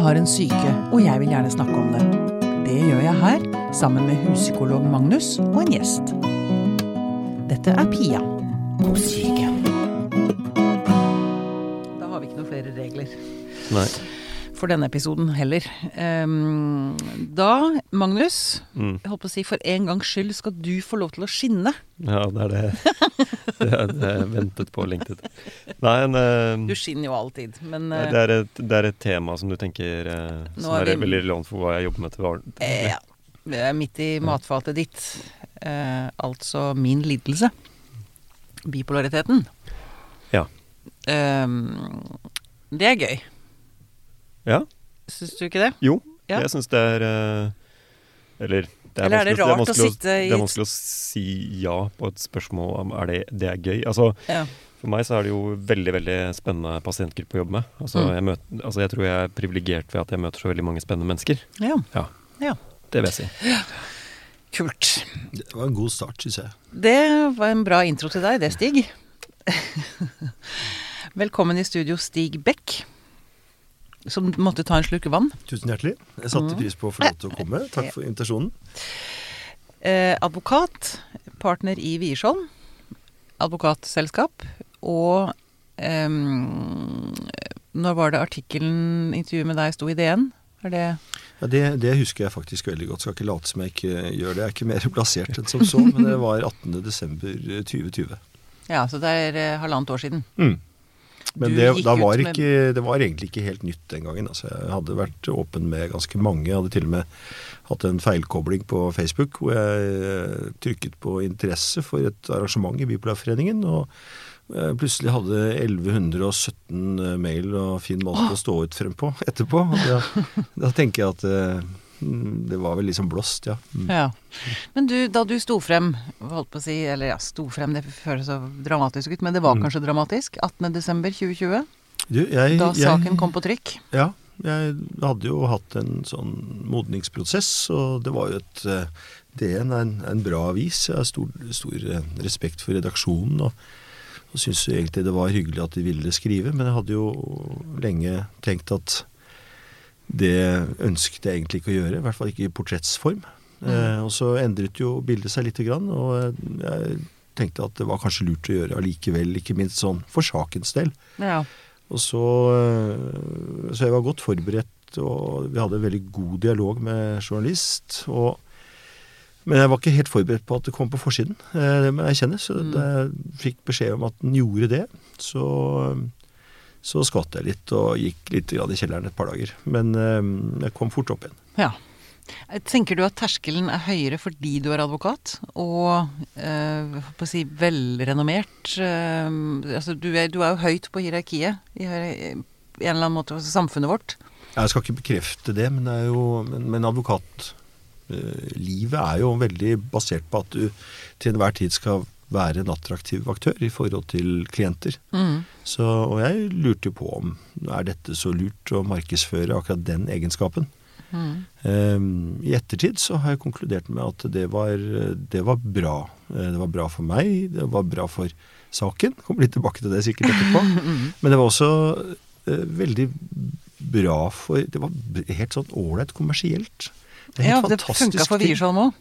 har en syke, og jeg vil gjerne snakke om det. Det gjør jeg her, sammen med huspsykolog Magnus og en gjest. Dette er Pia på syke. Da har vi ikke noen flere regler Nei. For denne episoden heller. Um, da, Magnus, Mm. jeg holdt på å si for en gangs skyld skal du få lov til å skinne. Ja, det er det. Det er det jeg ventet på og lengtet. Nei, en, eh, Du skinner jo alltid, men det, eh, er et, det er et tema som du tenker uh, Som er er, veldig relevant for hva jeg jobber med til vanlig. ja, Det er midt i matfatet ditt. Altså min lidelse. Bipolariteten. Ja. Ehm, det er gøy. Ja. Syns du ikke det? Jo, Ja. jeg syns det er eh, Eller det er, Eller er det vanskelig, rart å sitte i Det er vanskelig å si ja på et spørsmål om er det, det er gøy. Altså, Ja. For meg så er det jo veldig veldig spennende pasientgruppe å jobbe med. Altså, Mm. jeg, møter, altså, jeg tror jeg er privilegert ved at jeg møter så veldig mange spennende mennesker. ja. Det vil jeg si. Kult. Det var en god start, syns jeg. Det var en bra intro til deg, det, Stig. Velkommen i studio, Stig Beck. Som måtte ta en slurk vann. Tusen hjertelig. Jeg satte pris på å få lov til å komme. Takk for invitasjonen. Eh, advokat, partner i Wiersholm, advokatselskap, og eh, Når var det artikkelen, intervjuet med deg, sto i DN? Er det Ja, det, det husker jeg faktisk veldig godt. Skal ikke late som jeg ikke gjør det. Jeg er ikke mer plassert enn som så, men det var 18.12.2020. Ja, så det er eh, halvannet år siden. Mm. Men det, var ikke, det var egentlig ikke helt nytt den gangen. Altså, jeg hadde vært åpen med ganske mange. Jeg hadde til og med hatt en feilkobling på Facebook hvor jeg eh, trykket på interesse for et arrangement i Bipolarforeningen. og jeg plutselig hadde 1117 mail og fin måte å stå ut frem på etterpå. Da, da tenker jeg at eh, det var vel liksom blåst, ja. Mm. Ja. Men du, da du sto frem, holdt på å si, eller ja, sto frem, det føles så dramatisk ut, men det var Mm. kanskje dramatisk? 18.12.2020, Da saken jeg- kom på trykk? Ja, jeg hadde jo hatt en sånn modningsprosess, og det var jo et DN er en, en bra avis. Jeg har stor, stor eh, respekt for redaksjonen, og, og syns egentlig det var hyggelig at de ville skrive, men jeg hadde jo lenge tenkt at det ønsket jeg egentlig ikke å gjøre, i hvert fall ikke i portrettsform. Eh, og så endret jo bildet seg lite grann, og jeg tenkte at det var kanskje lurt å gjøre allikevel, ikke minst sånn for sakens del. Ja. Og så, øh, så jeg var godt forberedt, og vi hadde en veldig god dialog med journalist. Og, men jeg var ikke helt forberedt på at det kom på forsiden, eh, det må jeg kjenne. Så Mm. da jeg fikk beskjed om at den gjorde det, så, så skvatt jeg litt og gikk litt i kjelleren et par dager. Men øh, jeg kom fort opp igjen. ja. Tenker du at terskelen er høyere fordi du er advokat, og eh, si velrenommert? Eh, altså, du, er, du er jo høyt på hierarkiet i, en eller annen måte, altså samfunnet vårt. Jeg skal ikke bekrefte det, men, det jo, men, men advokatlivet er jo veldig basert på at du til enhver tid skal være en attraktiv aktør i forhold til klienter. Mm. Så, og jeg lurte jo på om er dette så lurt å markedsføre akkurat den egenskapen. Mm. Um, I ettertid så har jeg konkludert med at det var, det var bra. Eh, Det var bra for meg, det var bra for saken. Kommer litt tilbake til det sikkert etterpå. Men det var også uh, veldig bra for Det var helt sånn ålreit kommersielt. Det Ja, det funka for. Wiersholm òg.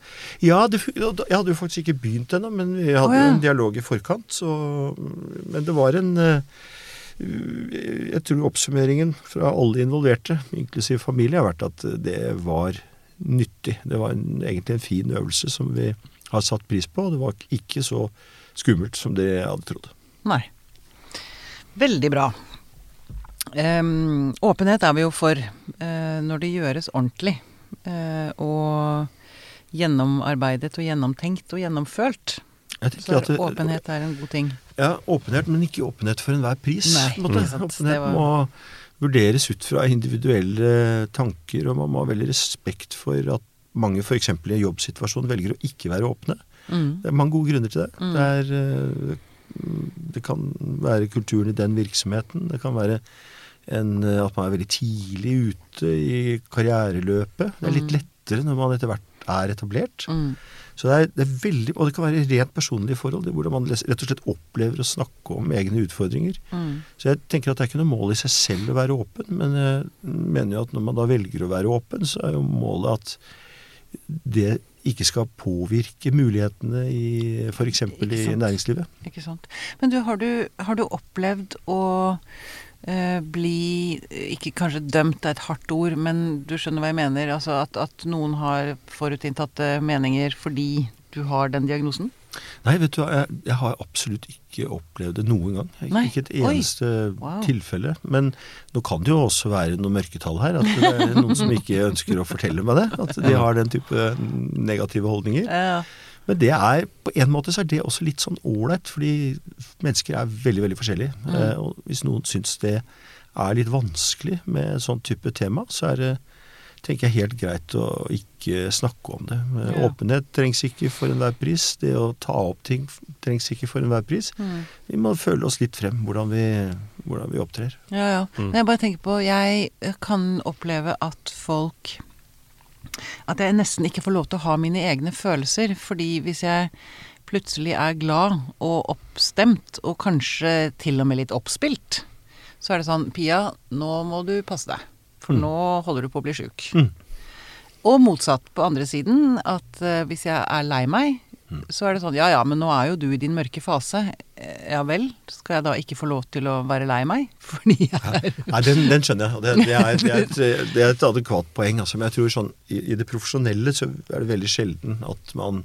Ja, det, jeg hadde jo faktisk ikke begynt ennå, men vi hadde oh, ja. en dialog i forkant. Så, men det var en eh, Jeg tror oppsummeringen fra alle involverte, inklusiv familie, har vært at det var nyttig. Det var en, egentlig en fin øvelse som vi har satt pris på, og det var ikke så skummelt som det jeg hadde trodd. Nei. Veldig bra. Um, åpenhet er vi jo for uh, når det gjøres ordentlig. Eh, og gjennomarbeidet og gjennomtenkt og gjennomfølt. Så at det- åpenhet er en god ting. Ja, åpenhet, men ikke åpenhet for enhver pris. Nei. Åpenhet var- må vurderes ut fra individuelle tanker, og man må ha veldig respekt for at mange f.eks. i en jobbsituasjon velger å ikke være åpne. Mm. Det er mange gode grunner til det. Mm. Det, er, eh, det kan være kulturen i den virksomheten. Det kan være en, eh, at man er veldig tidlig ute i karriereløpet. Det er litt Mm. lettere når man etter hvert er etablert. Mm. Så det er, det er veldig, Og det kan være rent personlige forhold, det, hvordan man rett og slett opplever å snakke om egne utfordringer. Mm. Så jeg tenker at det er ikke noe mål i seg selv å være åpen, men jeg mener jo at når man da velger å være åpen, så er jo målet at det ikke skal påvirke mulighetene i f.eks. I næringslivet. Ikke sant. Men du, har du, har du opplevd å bli Ikke kanskje dømt er et hardt ord, men du skjønner hva jeg mener? Altså at, at noen har forutinntatte meninger fordi du har den diagnosen? Nei, vet du hva, jeg, jeg har absolutt ikke opplevd det noen gang. Ikke, ikke et eneste Wow. tilfelle. Men nå kan det jo også være noe mørketall her. At det er noen som ikke ønsker å fortelle meg det. At de har den type negative holdninger. Ja. Men det er, på en måte så er det også litt sånn ålreit, fordi mennesker er veldig, veldig forskjellige. Mm. Eh, og hvis noen syns det er litt vanskelig med sånn type tema, så er det tenker jeg helt greit å ikke snakke om det. Eh, Ja. Åpenhet trengs ikke for enhver pris. Det å ta opp ting trengs ikke for enhver pris. Mm. Vi må føle oss litt frem hvordan vi, hvordan vi opptrer. Ja, ja. Mm. Men jeg bare tenker på Jeg kan oppleve at folk At jeg nesten ikke får lov til å ha mine egne følelser. Fordi hvis jeg plutselig er glad og oppstemt, og kanskje til og med litt oppspilt, så er det sånn Pia, nå må du passe deg. For Mm. nå holder du på å bli sjuk. Mm. Og motsatt på andre siden, at eh, hvis jeg er lei meg, Mm. så er det sånn Ja ja, men nå er jo du i din mørke fase. Eh, Ja vel, skal jeg da ikke få lov til å være lei meg? Fordi jeg er Nei, den, den skjønner jeg. Det, det, er, det, er et, det er et adekvat poeng. Altså. Men jeg tror sånn, i, i det profesjonelle så er det veldig sjelden at man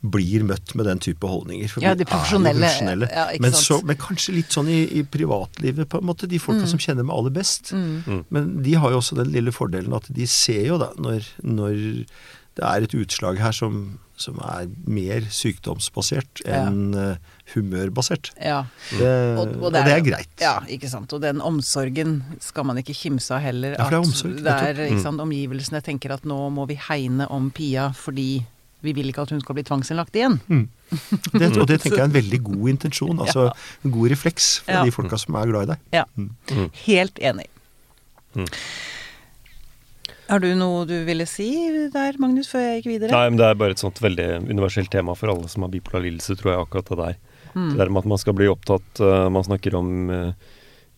blir møtt med den type holdninger. Ja, de det profesjonelle, ja, men, så, men kanskje litt sånn i, i privatlivet, på en måte. De folka som kjenner meg aller best. Mm. Men de har jo også den lille fordelen at de ser jo da, når, når det er et utslag her som, som er mer sykdomsbasert enn ja. humørbasert. Ja. Det, og, det er, greit. Ja, ikke sant. Og den omsorgen skal man ikke kimse av heller. Ja, for det er at omsorg, det er, ikke sant, omgivelsene tenker at nå må vi hegne om Pia fordi vi vil ikke at hun skal bli tvangsinnlagt igjen. Det, og det tenker jeg er en veldig god intensjon. Altså en god refleks for Ja. de folka som er glad i deg. Ja. Mm. Helt enig. Mm. Har du noe du ville si der, Magnus, før jeg gikk videre? Nei, men det er bare et sånt veldig universelt tema for alle som har bipolar lidelse, tror jeg, akkurat det der. Mm. Det der med at man skal bli opptatt eh, Man snakker om uh,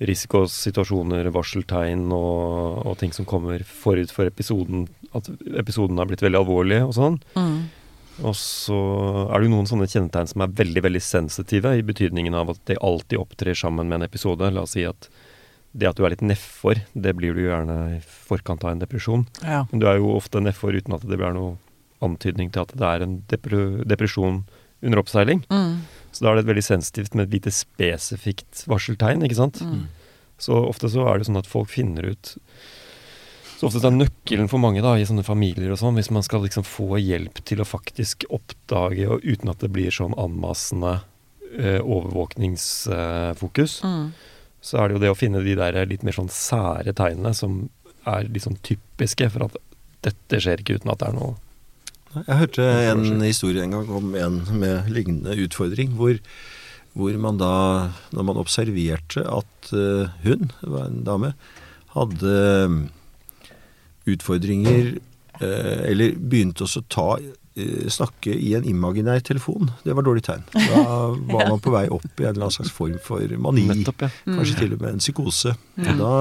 risikosituasjoner, varseltegn og, og ting som kommer forut for episoden. At episoden har blitt veldig alvorlig og sånn. Mm. Og så er det jo noen sånne kjennetegn som er veldig veldig sensitive, i betydningen av at de alltid opptrer sammen med en episode. La oss si at det at du er litt nedfor, det blir du gjerne i forkant av en depresjon. Ja. Men du er jo ofte nedfor uten at det blir noe antydning til at det er en depresjon under oppseiling. Mm. Så da er det veldig sensitivt med et lite spesifikt varseltegn, ikke sant. Mm. Så ofte så er det sånn at folk finner ut Så ofte så er nøkkelen for mange da, i sånne familier og sånn, hvis man skal liksom få hjelp til å faktisk oppdage, og uten at det blir sånn anmassende eh, overvåkningsfokus, Mm. Så er det jo det å finne de der litt mer sånn sære tegnene som er litt sånn typiske for at dette skjer ikke uten at det er noe Jeg hørte en historie en gang om en med lignende utfordring, hvor, hvor man da, når man observerte at eh, hun, det var en dame, hadde mm, utfordringer eh, Eller begynte også å ta eh, snakke i en imaginær telefon. Det var dårlig tegn. Da var man på vei opp i en eller annen slags form for mani. Nettopp, ja. Kanskje til og med en psykose. Ja. Da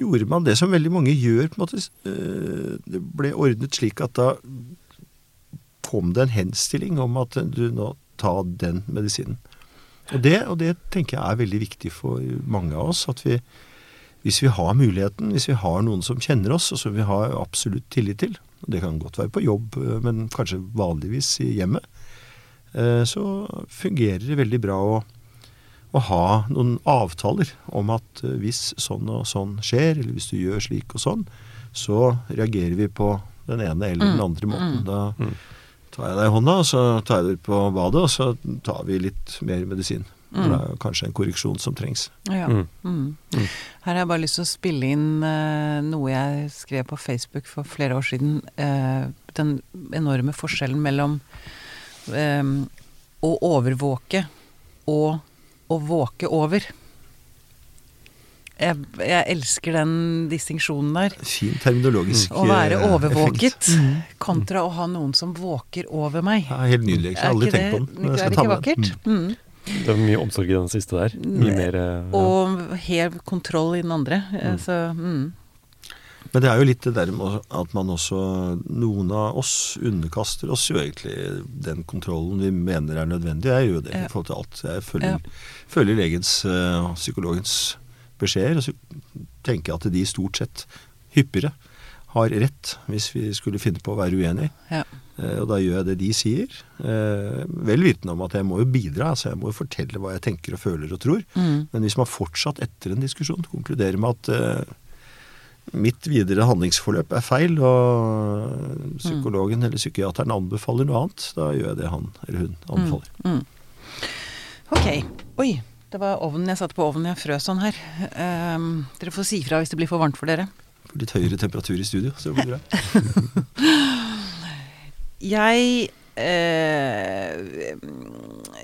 gjorde man det som veldig mange gjør. på en måte. eh, Det ble ordnet slik at da kom det en henstilling om at du nå ta den medisinen. Og det, og det tenker jeg er veldig viktig for mange av oss. At vi, hvis vi har muligheten, hvis vi har noen som kjenner oss, og som vi har absolutt tillit til, det kan godt være på jobb, eh, men kanskje vanligvis i hjemmet, eh, så fungerer det veldig bra å å ha noen avtaler om at eh, hvis sånn og sånn skjer, eller hvis du gjør slik og sånn, så reagerer vi på den ene eller den Mm, andre måten. mm. Da Mm. tar jeg deg i hånda, og så tar jeg deg ut på badet, og så tar vi litt mer medisin. For Det er jo kanskje en korreksjon som trengs. Ja. Mm. Mm. Mm. Her har jeg bare lyst til å spille inn uh, noe jeg skrev på Facebook for flere år siden. Uh, den enorme forskjellen mellom um, å overvåke og å våke over. Jeg, jeg elsker den distinksjonen der. Fin terminologisk effekt. Å være overvåket effekt. kontra å ha noen som våker over meg. Ja, helt nydelig. Jeg har aldri tenkt på den. det, er det ikke vakkert? Mm. Det er mye omsorg i den siste der. Mye mer eh, ja. Og hev kontroll i den andre. Mm. Så mm. Men det er jo litt det der med at man også Noen av oss underkaster oss jo egentlig den kontrollen vi mener er nødvendig. Jeg gjør jo det Ja. i forhold til alt. Jeg følger, Ja. følger legens, og psykologens beskjeder, og så tenker jeg at de stort sett hyppigere har rett, hvis vi skulle finne på å være uenige. Ja. Eh, og da gjør jeg det de sier. Eh, vel vitende om at jeg må jo bidra, altså jeg må jo fortelle hva jeg tenker og føler og tror. Mm. Men hvis man fortsatt etter en diskusjon konkluderer med at eh, mitt videre handlingsforløp er feil, og psykologen eller psykiateren anbefaler noe annet, da gjør jeg det han eller hun anbefaler. Mm. Ok. Oi. Det var ovnen jeg satte på ovnen. Jeg frøs sånn her. Um, dere får si fra hvis det blir for varmt for dere. Litt høyere temperatur i studio, så det blir bra. Jeg eh,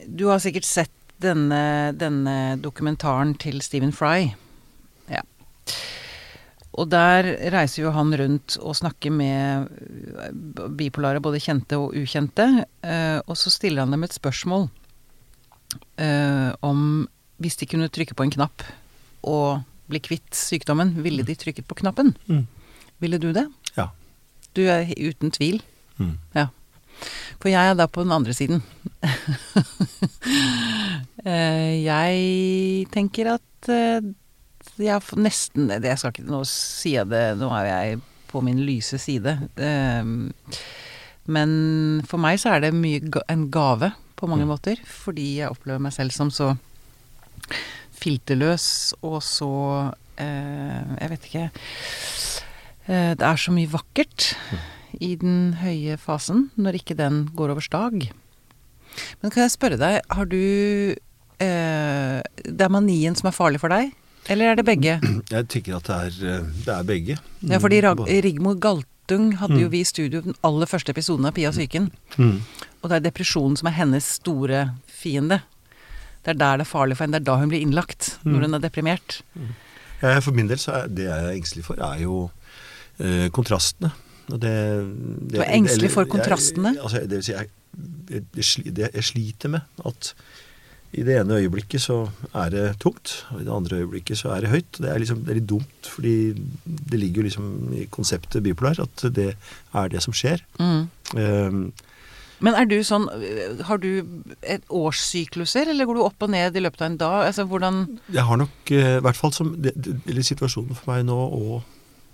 Du har sikkert sett denne, denne dokumentaren til Stephen Fry. Ja. Og der reiser jo han rundt og snakker med bipolare, både kjente og ukjente. Eh, og så stiller han dem et spørsmål eh, om hvis de kunne trykke på en knapp og bli kvitt sykdommen, ville de trykket på knappen? Mm. Ville du det? Ja. Du er uten tvil. Mm. Ja. For jeg er da på den andre siden. Eh, jeg tenker at eh, jeg nesten Jeg skal ikke Nå sier jeg det Nå er jeg på min lyse side. Eh, Men for meg så er det mye en gave på mange Mm. måter. Fordi jeg opplever meg selv som så filterløs og så eh, Jeg vet ikke Det er så mye vakkert i den høye fasen, når ikke den går over stag. Men kan jeg spørre deg, har du eh, Det er manien som er farlig for deg? Eller er det begge? Jeg tenker at det er, eh, det er begge. Ja, fordi Rigmor Galtung hadde jo Mm. vi i studio den aller første episoden av Pia Psyken. Mm. Og det er depresjonen som er hennes store fiende. Det er der det er farlig for henne. Det er da hun blir innlagt. Mm. Når hun er deprimert. Ja, for min del så er det jeg er engstelig for, er jo eh, kontrastene. Det, det, Du er engstelig for kontrastene? Jeg, altså, det vil si, jeg, jeg, jeg, sliter med at i det ene øyeblikket så er det tungt, og i det andre øyeblikket så er det høyt. Det er liksom det er litt dumt, fordi det ligger jo liksom i konseptet bipolar at det er det som skjer. Mm. Um, Men er du sånn Har du et årssykluser, eller går du opp og ned i løpet av en dag? Altså hvordan Jeg har nok eh, i hvert fall som Eller situasjonen for meg nå og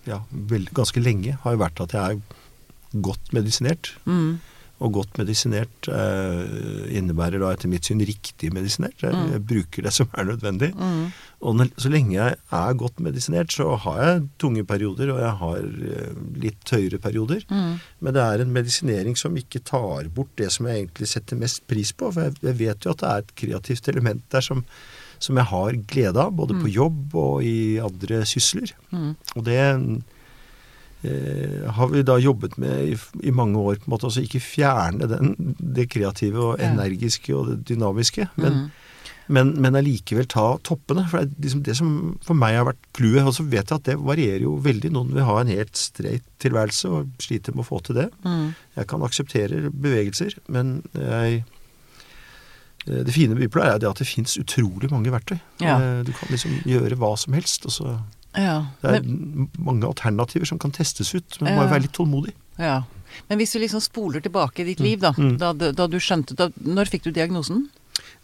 ja, vel, ganske lenge har jo vært at jeg er godt medisinert. mm, Og godt medisinert eh, innebærer da etter mitt syn riktig medisinert. Jeg, Mm. jeg bruker det som er nødvendig. mm, Og så lenge jeg er godt medisinert, så har jeg tunge perioder, og jeg har eh, litt høyere perioder. mm, Men det er en medisinering som ikke tar bort det som jeg egentlig setter mest pris på. For jeg, jeg vet jo at det er et kreativt element der som, som jeg har glede av, både på jobb og i andre sysler. mm, Og det eh, har vi da jobbet med i, i mange år, på en måte. Altså ikke fjerne den, det kreative og Ja. energiske og det dynamiske, men, mm. men, men allikevel ta toppene. For det er liksom det som for meg har vært clouet. Og så vet jeg at det varierer jo veldig. Noen vil ha en helt streit tilværelse og sliter med å få til det. Mm. Jeg kan akseptere bevegelser, men jeg det fine med bipla er det at det fins utrolig mange verktøy. Ja. Eh, Du kan liksom gjøre hva som helst. og så Ja. Det er Men, mange alternativer som kan testes ut, men man må jo være litt tålmodig. ja. Men hvis du liksom spoler tilbake i ditt liv, da. Mm. Da, da du skjønte da, Når fikk du diagnosen?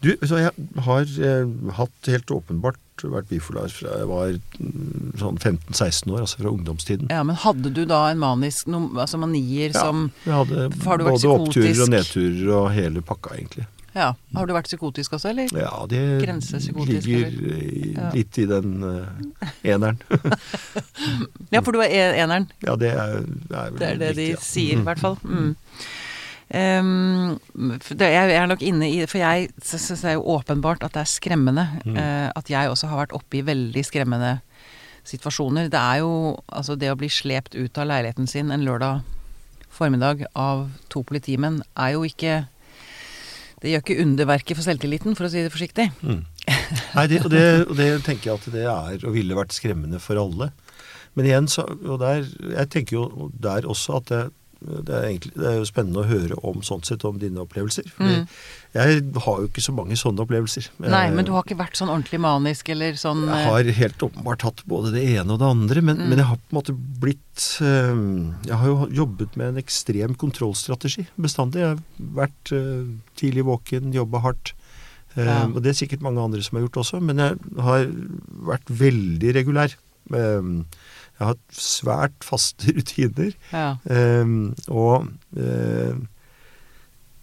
Du, så jeg har eh, hatt helt åpenbart vært bifolar fra jeg var mm, sånn 15-16 år, altså fra ungdomstiden. Ja, men hadde du da en manisk no, Altså manier Ja. som Jeg hadde Har du vært både oppturer og nedturer og hele pakka, egentlig. Ja. Har du vært psykotisk også, eller? Ja, det ligger eller? Ja. litt i den uh, eneren. Ja, for du er eneren. ja, det er, er vel Det er det de ja. sier, i hvert fall. Mm. For det, jeg er nok inne i For jeg syns det er jo åpenbart at det er skremmende. Mm. Uh, at jeg også har vært oppe i veldig skremmende situasjoner. Det er jo altså det å bli slept ut av leiligheten sin en lørdag formiddag av to politimenn, er jo ikke Det gjør ikke underverket for selvtilliten, for å si det forsiktig. Mm. Nei, det, og, det, og det tenker jeg at det er og ville vært skremmende for alle. Men igjen, så, og der, jeg tenker jo der også at det, det, er egentlig, det er jo spennende å høre om sånn sett om dine opplevelser. Fordi Mm. Jeg har jo ikke så mange sånne opplevelser. Nei, Eh, men du har ikke vært sånn ordentlig manisk eller sånn Jeg eh, har helt åpenbart hatt både det ene og det andre, men, Mm. men jeg har på en måte blitt eh, Jeg har jo jobbet med en ekstrem kontrollstrategi bestandig. Jeg har vært tidlig våken, jobba hardt. Ja. Og det er sikkert mange andre som har gjort også, men jeg har vært veldig regulær. Eh, jeg har svært faste rutiner. Ja. Eh, og eh,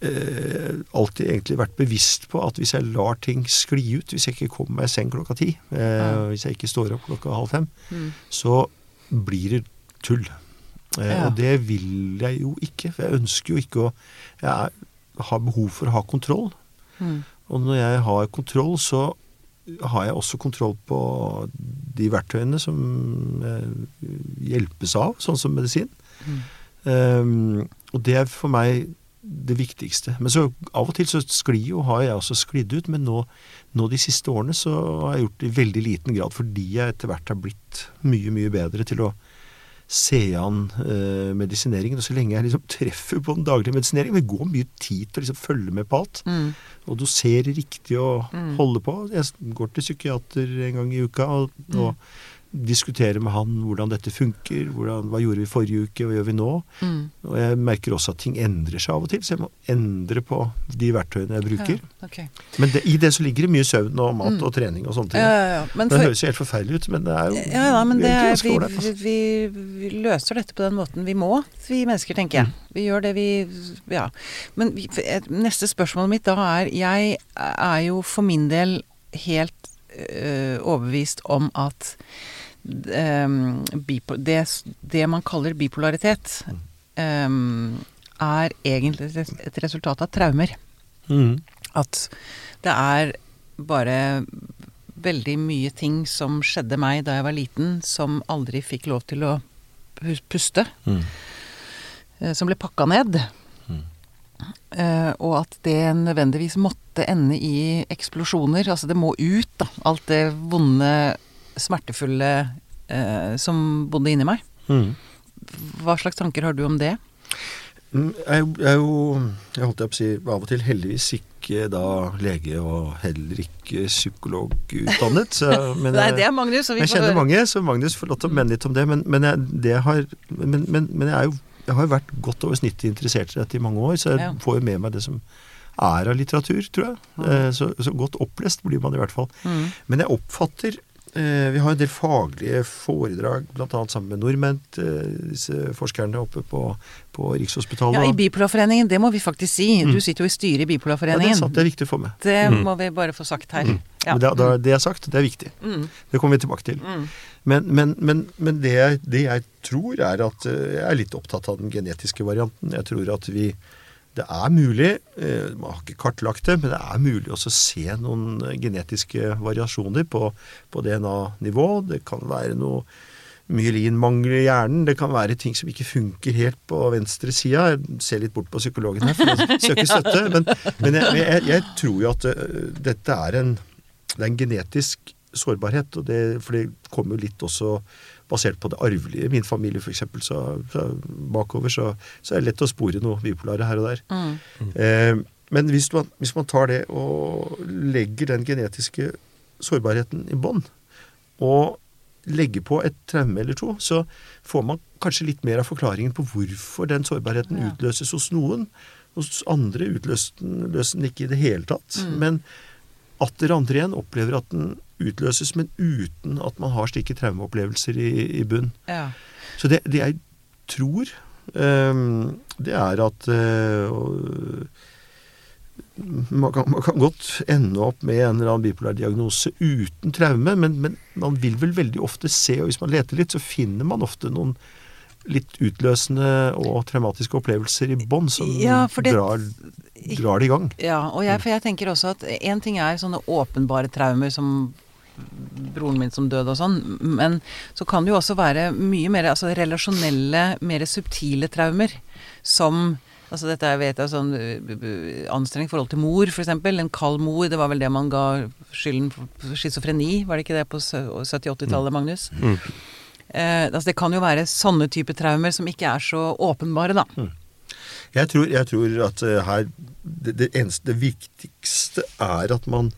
eh, alltid egentlig vært bevisst på at hvis jeg lar ting skli ut, hvis jeg ikke kommer meg i seng klokka ti, eh, Ja. hvis jeg ikke står opp klokka halv fem, Mm. så blir det tull. Eh, Ja. Og det vil jeg jo ikke, for jeg ønsker jo ikke å Jeg er, har behov for å ha kontroll. Mm. Og når jeg har kontroll, så har jeg også kontroll på de verktøyene som eh, hjelpes av, sånn som medisin. Mm. Um, og det er for meg det viktigste. Men så av og til så sklir jo, har jeg også sklidd ut. Men nå, nå de siste årene så har jeg gjort det i veldig liten grad fordi jeg etter hvert har blitt mye, mye bedre til å se an eh, medisineringen. Og så lenge jeg liksom treffer på den daglige medisineringen Det går mye tid til å liksom følge med på alt. Mm. Og dosere riktig og Mm. holde på. Jeg går til psykiater en gang i uka og, og diskuterer med han hvordan dette funker. Hvordan, hva gjorde vi forrige uke, hva gjør vi nå? Mm. Og jeg merker også at ting endrer seg av og til, så jeg må endre på de verktøyene jeg bruker. Ja, okay. Men det, i det så ligger det mye søvn og mat Mm. og trening og sånne ting. Ja, ja. Men Det høres jo helt forferdelig ut, men det er jo ja, ja, men det er, vi, altså. vi, vi løser dette på den måten vi må, vi mennesker, tenker jeg. Vi gjør det vi Ja. Men vi, neste spørsmål mitt da er Jeg er jo for min del helt øh, overbevist om at øhm, bipo, det, det man kaller bipolaritet, um, er egentlig et et resultat av traumer. Mm. at det er bare veldig mye ting som skjedde meg da jeg var liten, som aldri fikk lov til å puste. Mm. eh, Som ble pakka ned. Mm. Uh, og at det nødvendigvis måtte ende i eksplosjoner. Altså det må ut, da. Alt det vonde, smertefulle eh, som bodde inni meg. Mm. Hva slags tanker har du om det? Mm, Jeg er jo- jeg holdt jeg på å si, av og til heldigvis ikke da lege og heller ikke psykologutdannet. så- men Nei, det er Magnus, og vi Jeg får kjenner høre. mange, så Magnus får lov til å mene litt om det. Men, men, jeg, det har, men, men, men jeg, er jo, jeg har jo vært godt over snittet interessert i dette i mange år, så jeg Ja. får jo med meg det som er av litteratur, tror jeg. Mm. Så, så godt opplest blir man i hvert fall. Mm. Men jeg oppfatter eh, Vi har en del faglige foredrag, bl.a. sammen med nordmenn, eh, disse forskerne oppe på, på Rikshospitalet. Ja, i Bipolarforeningen, det må vi faktisk si. Mm. Du sitter jo i styret i ja, det, er Bipolarforeningen. sant, det er viktig få med. Det Mm. må vi bare få sagt her. Mm. Ja. Men det, det er sagt, det er viktig. Mm. Det kommer vi tilbake til. Mm. Men, men, men, men det, det jeg tror er at eh, Jeg er litt opptatt av den genetiske varianten. Jeg tror at vi Det er mulig, eh, man har ikke kartlagt det, men det er mulig også å se noen eh, genetiske variasjoner på, på DNA-nivå. Det kan være noe myelinmangel i hjernen. Det kan være ting som ikke funker helt på venstre sida. Jeg ser litt bort på psykologen her for å søke støtte. Men, men jeg, jeg, jeg tror jo at eh, dette er en, det er en genetisk sårbarhet. Og det, for det kommer jo litt også basert på det arvelige. I min familie f.eks. Så, så bakover så, så er det lett å spore noe bipolare her og der. Mm. Eh, men hvis man, hvis man tar det og legger den genetiske sårbarheten i bånn, og legger på et traume eller to, så får man kanskje litt mer av forklaringen på hvorfor den sårbarheten Ja. utløses hos noen. Hos andre utløser den den ikke i det hele tatt. Mm. Men atter andre igjen opplever at den utløses, men uten at man har slike traumeopplevelser i, i bunn. Ja. Så det, det jeg tror, um, det er at uh, man kan, man kan godt ende opp med en eller annen bipolar diagnose uten traume, men, men man vil vel veldig ofte se, og hvis man leter litt, så finner man ofte noen litt utløsende og traumatiske opplevelser i bånn som Ja, det- drar, drar det i gang. ja, og jeg, for jeg tenker også at én ting er sånne åpenbare traumer som broren min som døde og sånn, men så kan det jo også være mye mer altså relasjonelle, mer subtile traumer som Altså dette er, vet jeg, sånn uh, uh, anstrengt forhold til mor, f.eks. En kald mor, det var vel det man ga skylden for schizofreni, var det ikke det på 70-80-tallet, Magnus? Mm. Eh, altså det kan jo være sånne typer traumer som ikke er så åpenbare, da. Jeg tror, jeg tror at eh, her det, det eneste, det viktigste er at man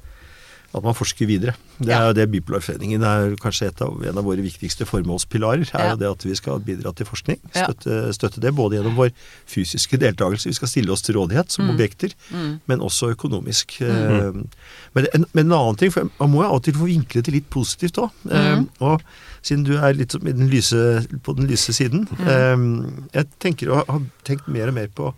at man forsker videre. Det er Ja. jo det Bipolarforeningen er kanskje et av, en av våre viktigste formålspilarer. er Ja. jo det at vi skal bidra til forskning. Støtte, støtte det både gjennom vår fysiske deltakelse, vi skal stille oss til rådighet som Mm. objekter, Mm. men også økonomisk. Mm. Men, en, men en annen ting, for man må jo av og til få vinkle det litt positivt òg. Mm. Og siden du er litt i den lyse, på den lyse siden Mm. eh, Jeg tenker å ha tenkt mer og mer på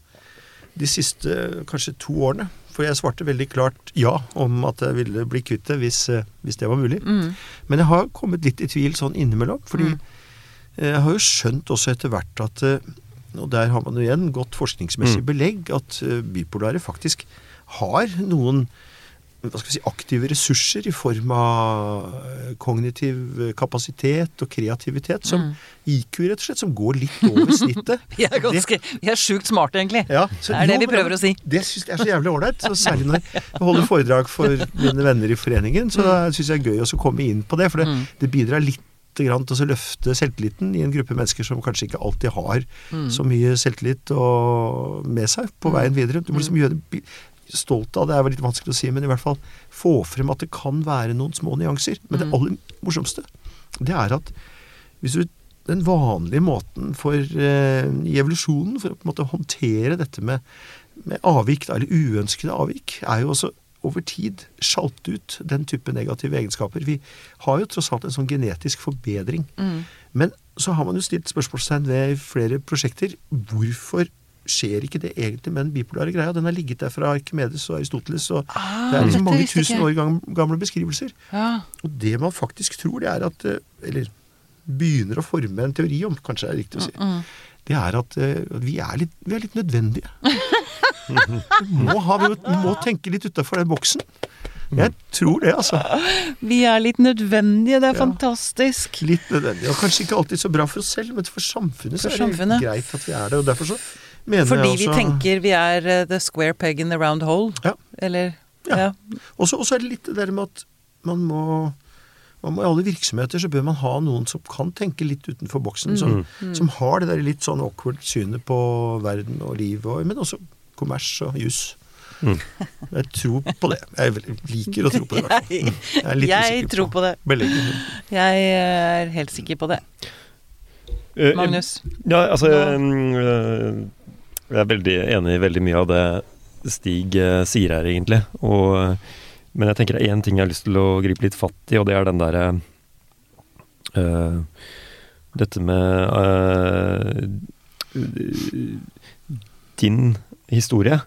de siste kanskje to årene. For jeg svarte veldig klart ja om at jeg ville bli kvitt det hvis, eh, hvis det var mulig. Mm. Men jeg har kommet litt i tvil sånn innimellom. Fordi Mm. jeg har jo skjønt også etter hvert at eh, Og der har man jo igjen godt forskningsmessig Mm. belegg at eh, bipolare faktisk har noen hva skal vi si, aktive ressurser i form av eh, kognitiv kapasitet og kreativitet som Mm. IQ, rett og slett, som går litt over snittet. Vi er ganske Vi er sjukt smarte, egentlig. Ja, så- Det er det jo, vi prøver å si. Det syns jeg er så jævlig ålreit. Særlig når jeg holder foredrag for mine venner i foreningen. Så da syns jeg det er gøy å komme inn på det. For det, Mm. det bidrar litt grann til å løfte selvtilliten i en gruppe mennesker som kanskje ikke alltid har Mm. så mye selvtillit og med seg på veien videre. Du må liksom gjøre det stolt av det, er litt vanskelig å si, men i hvert fall få frem at det kan være noen små nyanser. Men det Mm. aller morsomste, det er at hvis du den vanlige måten for, eh, i evolusjonen for å på en måte håndtere dette med, med avvik, da, eller uønskede avvik, er jo også over tid sjalte ut den type negative egenskaper. Vi har jo tross alt en sånn genetisk forbedring. Mm. Men så har man jo stilt spørsmålstegn ved flere prosjekter hvorfor skjer ikke det egentlig med den bipolare greia? Den har ligget der fra Arkimedes og Aristoteles, og Ah, det er liksom mange tusen år gamle beskrivelser. Ja. Og det man faktisk tror, det er at eh, Eller begynner å forme en teori om, kanskje er det riktig å si. Mm. Det er at eh, at vi er litt, vi er litt nødvendige. Må, ha, vi må tenke litt utafor den boksen. Jeg tror det, altså. Vi er litt nødvendige, det er Ja. fantastisk. Litt nødvendige, Og kanskje ikke alltid så bra for oss selv, men for samfunnet så For er det greit at vi er det. Og derfor så mener Fordi jeg vi tenker vi er eh, the square peg in the round hole. Ja. Eller Ja. ja. Og så er det litt det der med at man må, I alle virksomheter så bør man ha noen som kan tenke litt utenfor boksen. Som, som har det der litt sånn awkward synet på verden og livet, og, men også kommers og juss. Mm. Jeg tror på det. Jeg liker å tro på det. Jeg, Jeg er litt jeg usikker tror på det. belegget. Jeg er helt sikker på det. Eh, Magnus. Ja, altså Nå- mm, øh, Jeg er veldig enig i veldig mye av det Stig eh, sier her, egentlig. Og, eh, men jeg tenker det er én ting jeg har lyst til å gripe litt fatt i, og det er den derre øh, Dette med øh, din historie.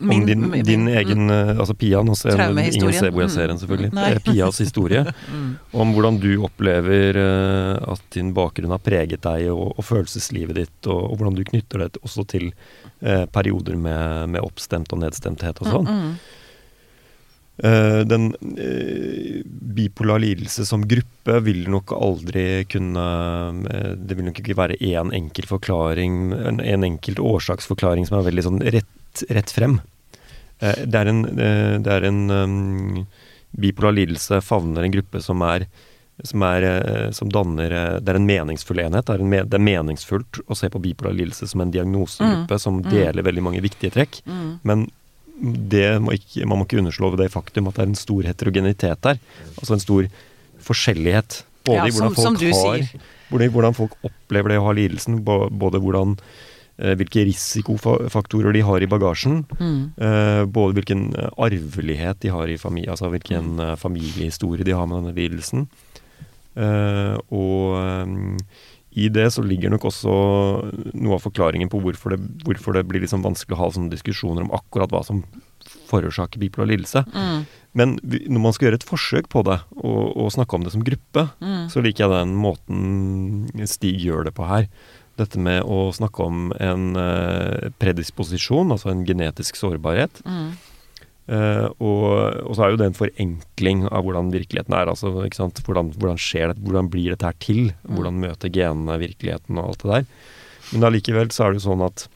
Om Min- din, min- din mm. egen øh, Altså Pia, nå ser ingen ser Mm. selvfølgelig. Eh, Pias historie. Mm. Om hvordan du opplever eh, at din bakgrunn har preget deg og, og følelseslivet ditt, og, og hvordan du knytter det også til eh, perioder med, med oppstemt og nedstemthet og sånn. Mm, Eh, den uh, bipolar lidelse som gruppe vil nok aldri kunne uh, Det vil nok ikke være én enkel forklaring, en, en enkelt årsaksforklaring som er veldig sånn rett, rett frem. Eh, det er en, eh, det er en um, Bipolar lidelse favner en gruppe som er som, er, eh, som danner Det er en meningsfull enhet. Det er, en det er meningsfullt å se på bipolar lidelse som en diagnosegruppe som Mm. deler veldig mange viktige trekk. mm, Men det må ikke, man må ikke underslå det faktum at det er en stor heterogenitet der. Altså en stor forskjellighet. Både Ja, i hvordan som- som folk har hvordan, hvordan folk opplever det å ha lidelsen. Både hvordan hvilke risikofaktorer de har i bagasjen. mm, eh, både hvilken eh, arvelighet de har i familie, altså hvilken eh, familiehistorie de har med denne lidelsen. Eh, og eh, i det så ligger nok også noe av forklaringen på hvorfor det, hvorfor det blir liksom vanskelig å ha sånne diskusjoner om akkurat hva som forårsaker bipolar lidelse. mm, Men når man skal gjøre et forsøk på det, og, og snakke om det som gruppe, mm. så liker jeg den måten Stig gjør det på her. Dette med å snakke om en eh, predisposisjon, altså en genetisk sårbarhet. Mm. Eh, og, og så er jo det en forenkling av hvordan virkeligheten er. altså ikke sant? Hvordan, hvordan skjer det, hvordan blir dette her til? Hvordan møter genene virkeligheten og alt det der. Men allikevel så er det jo sånn at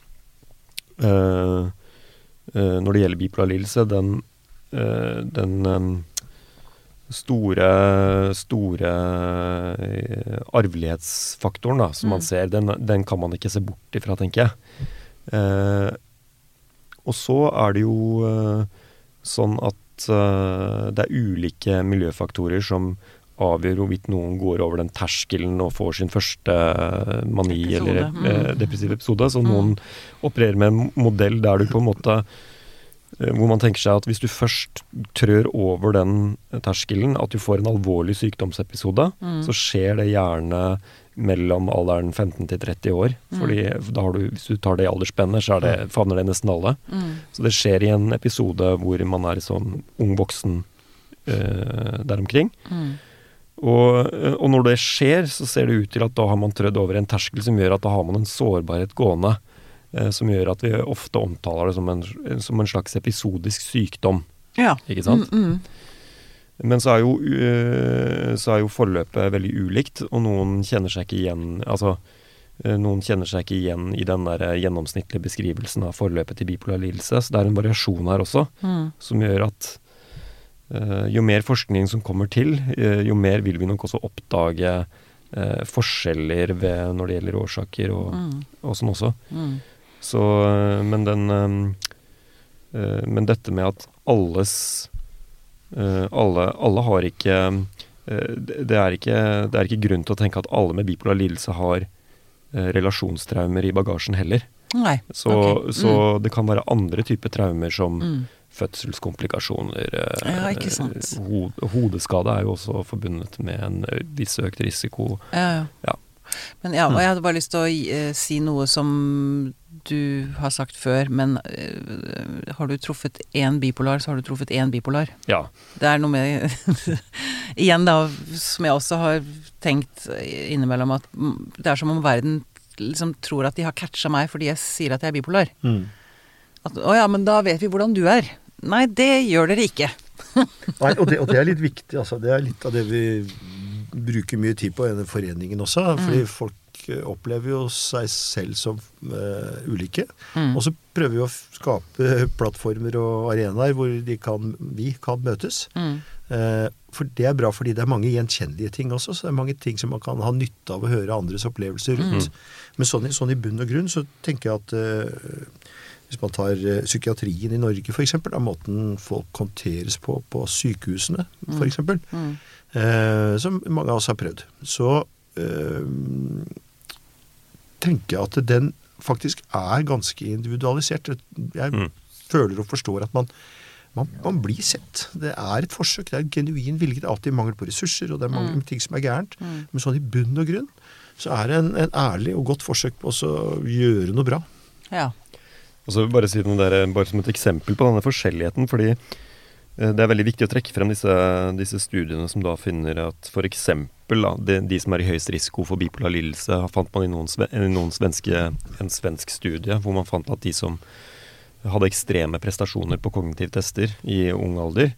eh, eh, når det gjelder bipolar lidelse, den, eh, den eh, store, store eh, arvelighetsfaktoren da, som man Mm. ser, den, den kan man ikke se bort ifra, tenker jeg. Eh, og så er det jo eh, sånn at eh, det er ulike miljøfaktorer som avgjør hvorvidt noen går over den terskelen og får sin første eh, mani Episode, eller mm. eh, depressiv episode. Så noen opererer med en modell der du på en måte hvor man tenker seg at hvis du først trør over den terskelen, at du får en alvorlig sykdomsepisode, Mm. så skjer det gjerne mellom alderen 15 til 30 år. Fordi da har du, hvis du tar det i aldersspennet, så er det, favner det nesten alle. Mm. Så det skjer i en episode hvor man er sånn ung voksen øh, der omkring. Mm. Og, eh, og når det skjer, så ser det ut til at da har man trødd over en terskel som gjør at da har man en sårbarhet gående. Eh, som gjør at vi ofte omtaler det som en, som en slags episodisk sykdom. Ja. Ikke sant? Mm, mm. Men så er, jo, øh, så er jo forløpet veldig ulikt, og noen kjenner seg ikke igjen Altså, øh, noen kjenner seg ikke igjen i den der gjennomsnittlige beskrivelsen av forløpet til bipolar lidelse. Så det er en variasjon her også, Mm. som gjør at jo mer forskning som kommer til, jo mer vil vi nok også oppdage forskjeller ved, når det gjelder årsaker og, Mm. og sånn også. Mm. Så, øh, men den øh, øh, Men dette med at alles alle, alle har ikke det, er ikke det er ikke grunn til å tenke at alle med bipolar lidelse har relasjonstraumer i bagasjen heller. Nei. Så, ok. så det kan være andre typer traumer som Mm. fødselskomplikasjoner. Ja, ikke sant. ho hodeskade er jo også forbundet med en viss økt risiko. Ja, ja. Ja. Men ja, og jeg hadde bare lyst til å eh, si noe som du har sagt før, men uh, har du truffet én bipolar, så har du truffet én bipolar. Ja. Det er noe med Igjen, da, som jeg også har tenkt innimellom, at mm, det er som om verden liksom tror at de har catcha meg fordi jeg sier at jeg er bipolar. Mm. At, å ja, men da vet vi hvordan du er. Nei, det gjør dere ikke. Nei, og det, og det er litt viktig. Altså. Det er litt av det vi bruker mye tid på i denne foreningen også. Fordi folk eh, opplever jo seg selv som uh, ulike. Mm. Og så prøver vi å skape plattformer og arenaer hvor de kan, vi kan møtes. Mm. Uh, for det er bra fordi det er mange gjenkjennelige ting også. Så det er mange ting som man kan ha nytte av å høre andres opplevelser rundt. Men sånn, sånn i bunn og grunn så tenker jeg at uh, hvis man tar eh, psykiatrien i Norge f.eks., av måten folk håndteres på på sykehusene f.eks., Mm. eh, som mange av oss har prøvd, så eh, tenker jeg at den faktisk er ganske individualisert. Jeg Mm. føler og forstår at man, man, man blir sett. Det er et forsøk. Det er en genuin vilje. Det er alltid mangel på ressurser, og det er mange ting som er gærent. Mm. Men sånn i bunn og grunn så er det en, en ærlig og godt forsøk på også å gjøre noe bra. Ja. Og så vil jeg bare si noe der, bare som et eksempel på denne forskjelligheten, fordi eh, det er veldig viktig å trekke frem disse, disse studiene som da finner at f.eks. De, de som er i høyest risiko for bipolar lidelse, fant man i noen, i noen svenske, en svensk studie hvor man fant at de som hadde ekstreme prestasjoner på kognitive tester i ung alder,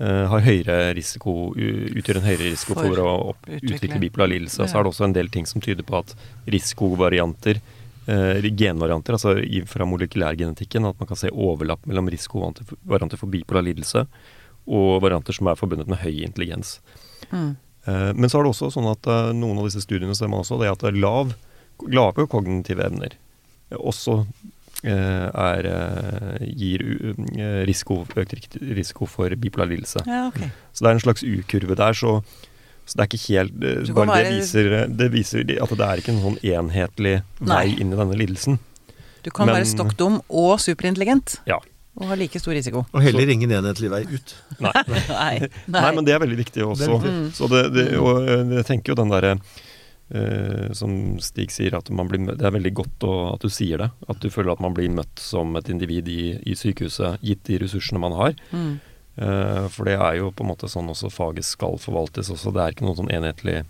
uh, har høyere risiko, utgjør en høyere risiko for, For å opp, utvikle. bipolar lidelse. Ja. så er det også en del ting som tyder på at risikovarianter uh, genvarianter, altså fra molekylærgenetikken, at man kan se overlapp mellom risikovarianter for bipolar lidelse og varianter som er forbundet med høy intelligens. Mm. Eh, men så er det også sånn at eh, noen av disse studiene ser man også det at lav, lave kognitive evner eh, også er, gir risiko, økt risiko for bipolar lidelse. ja, okay. Så det er en slags U-kurve der, så, så det er ikke helt bare være... det viser, det viser at det er ikke en sånn enhetlig vei Nei. inn i denne lidelsen. Du kan Men- være stokk dum og superintelligent. Ja. Og ha like stor risiko. Og heller ingen enhetlig vei ut. Nei. Nei. Nei, men det er veldig viktig også. viktig. Så det, det, og eh, jeg tenker jo den derre eh, som Stig sier, at man blir, det er veldig godt å, at du sier det. At du føler at man blir møtt som et individ i, i sykehuset, gitt de ressursene man har. Mm. Eh, for det er jo på en måte sånn også faget skal forvaltes også. Det er ikke noen sånn enhetlig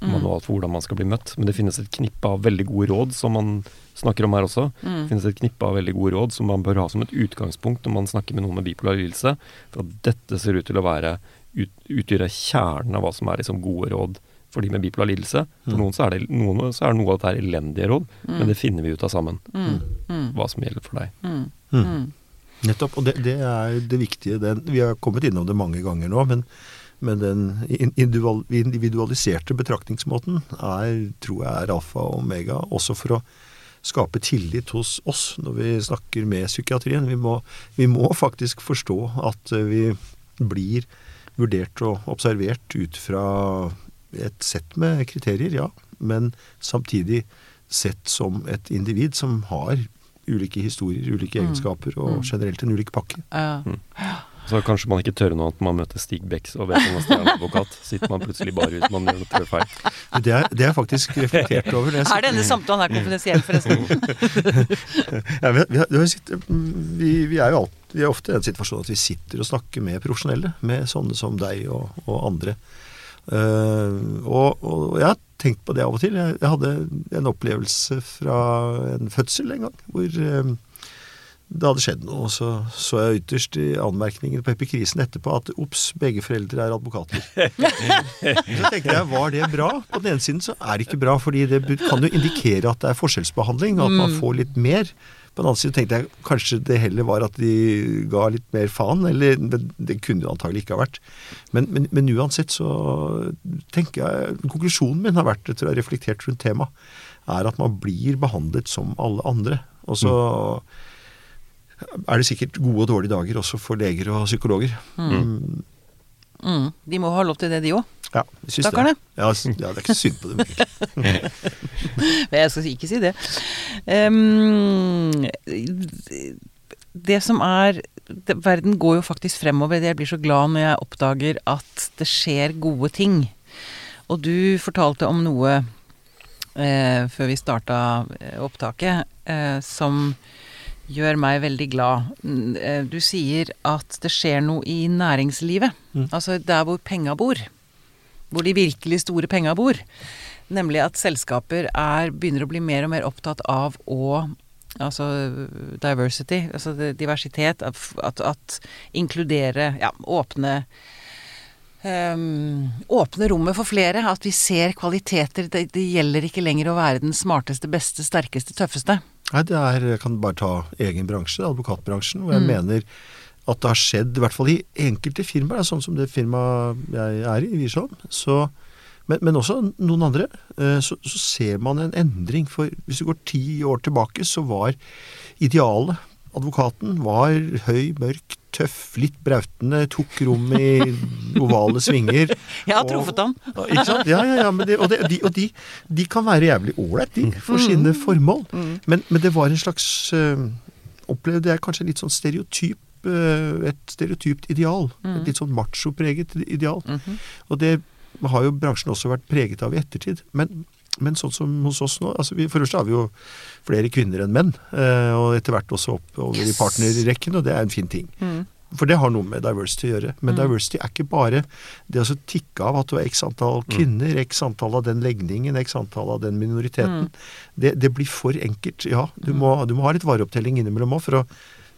Mm. manual for hvordan man skal bli møtt. Men det finnes et knippe av veldig gode råd som man snakker om her også. Mm. Det finnes et knippe av veldig gode råd som man bør ha som et utgangspunkt når man snakker med noen med bipolar lidelse. For at dette ser ut til å være ut, utgjøre kjernen av hva som er liksom gode råd for de med bipolar lidelse. For Mm. noen, så er det, noen så er noe av dette er elendige råd, men det finner vi ut av sammen. Mm. Mm. Hva som gjelder for deg. Mm. Mm. Mm. Nettopp. Og det, det er det viktige. Det, vi har kommet innom det mange ganger nå, men, men den individualiserte betraktningsmåten er, tror jeg er alfa og omega, også for å skape tillit hos oss når vi snakker med psykiatrien. Vi må, vi må faktisk forstå at eh, vi blir vurdert og observert ut fra et sett med kriterier, ja, men samtidig sett som et individ som har ulike historier, ulike egenskaper og generelt en ulik pakke. Ja. Så kanskje man ikke tør nå at man møter Stig Becks og vet om han er en advokat. Sitter man plutselig bare ut man gjør trør feil. Det er, det er faktisk reflektert over. Det. Er denne samtalen her konfidensiell, forresten? Ja, vi, vi, har- vi, vi, vi er jo alt, vi er ofte i den situasjonen at vi sitter og snakker med profesjonelle. Med sånne som deg og, og andre. Uh, og, og jeg har tenkt på det av og til. Jeg, jeg hadde en opplevelse fra en fødsel en gang. Hvor eh, det hadde skjedd noe. Og så så jeg ytterst i anmerkningen på epikrisen etterpå at ops, begge foreldre er advokater. så tenkte jeg, var det bra? På den ene siden så er det ikke bra, fordi det kan jo indikere at det er forskjellsbehandling, og at man får litt mer. På den annen side tenkte jeg kanskje det heller var at de ga litt mer faen, eller det, det kunne det antagelig ikke ha vært. Men, men, men uansett så tenker jeg Konklusjonen min har vært, etter å ha reflektert rundt temaet, er at man blir behandlet som alle andre. Og så er det sikkert gode og dårlige dager også for leger og psykologer. Mm. Mm. De må ha lov til det, de òg. Ja, jeg syns det. Ja, ja, det er ikke synd på dem. egentlig. Men jeg skal ikke si det. Um, det som er det, Verden går jo faktisk fremover. Jeg blir så glad når jeg oppdager at det skjer gode ting. Og du fortalte om noe eh, før vi starta eh, opptaket eh, som gjør meg veldig glad. Eh, Du sier at det skjer noe i næringslivet. Mm. Altså der hvor penga bor. Hvor de virkelig store penga bor. Nemlig at selskaper er, begynner å bli mer og mer opptatt av å Altså diversity, altså diversitet. At, at inkludere Ja, åpne Um, åpne rommet for flere. At vi ser kvaliteter. Det, det gjelder ikke lenger å være den smarteste, beste, sterkeste, tøffeste. Nei, det er, jeg kan bare ta egen bransje, advokatbransjen, hvor jeg Mm. mener at det har skjedd, i hvert fall i enkelte firmaer, sånn som det firmaet jeg er i, Wiersholm, så men, men også noen andre, eh, så, så ser man en endring. For hvis du går ti år tilbake, så var idealet Advokaten var høy, mørk, tøff, litt brautende, tok rom i ovale svinger. Jeg har Og- truffet ham! Ikke sant? Ja, ja, ja. Men det, og det, de, og de, de kan være jævlig ålreit, de, for sine formål. Men, men det var en slags øh, Opplevde jeg kanskje litt sånn stereotyp øh, Et stereotypt ideal. Et litt sånn machopreget ideal. -hmm. Og det har jo bransjen også vært preget av i ettertid. Men, men sånn som hos oss nå altså vi, For det første har vi jo flere kvinner enn menn. øh, og etter hvert også oppover i Yes. partnerrekken, og det er en fin ting. Mm. For det har noe med diversity å gjøre. Men diversity er ikke bare det å så tikke av at du har x antall kvinner, x antall av den legningen, x antall av den minoriteten. Det, det blir for enkelt. Ja, du må, du må ha litt vareopptelling innimellom òg for å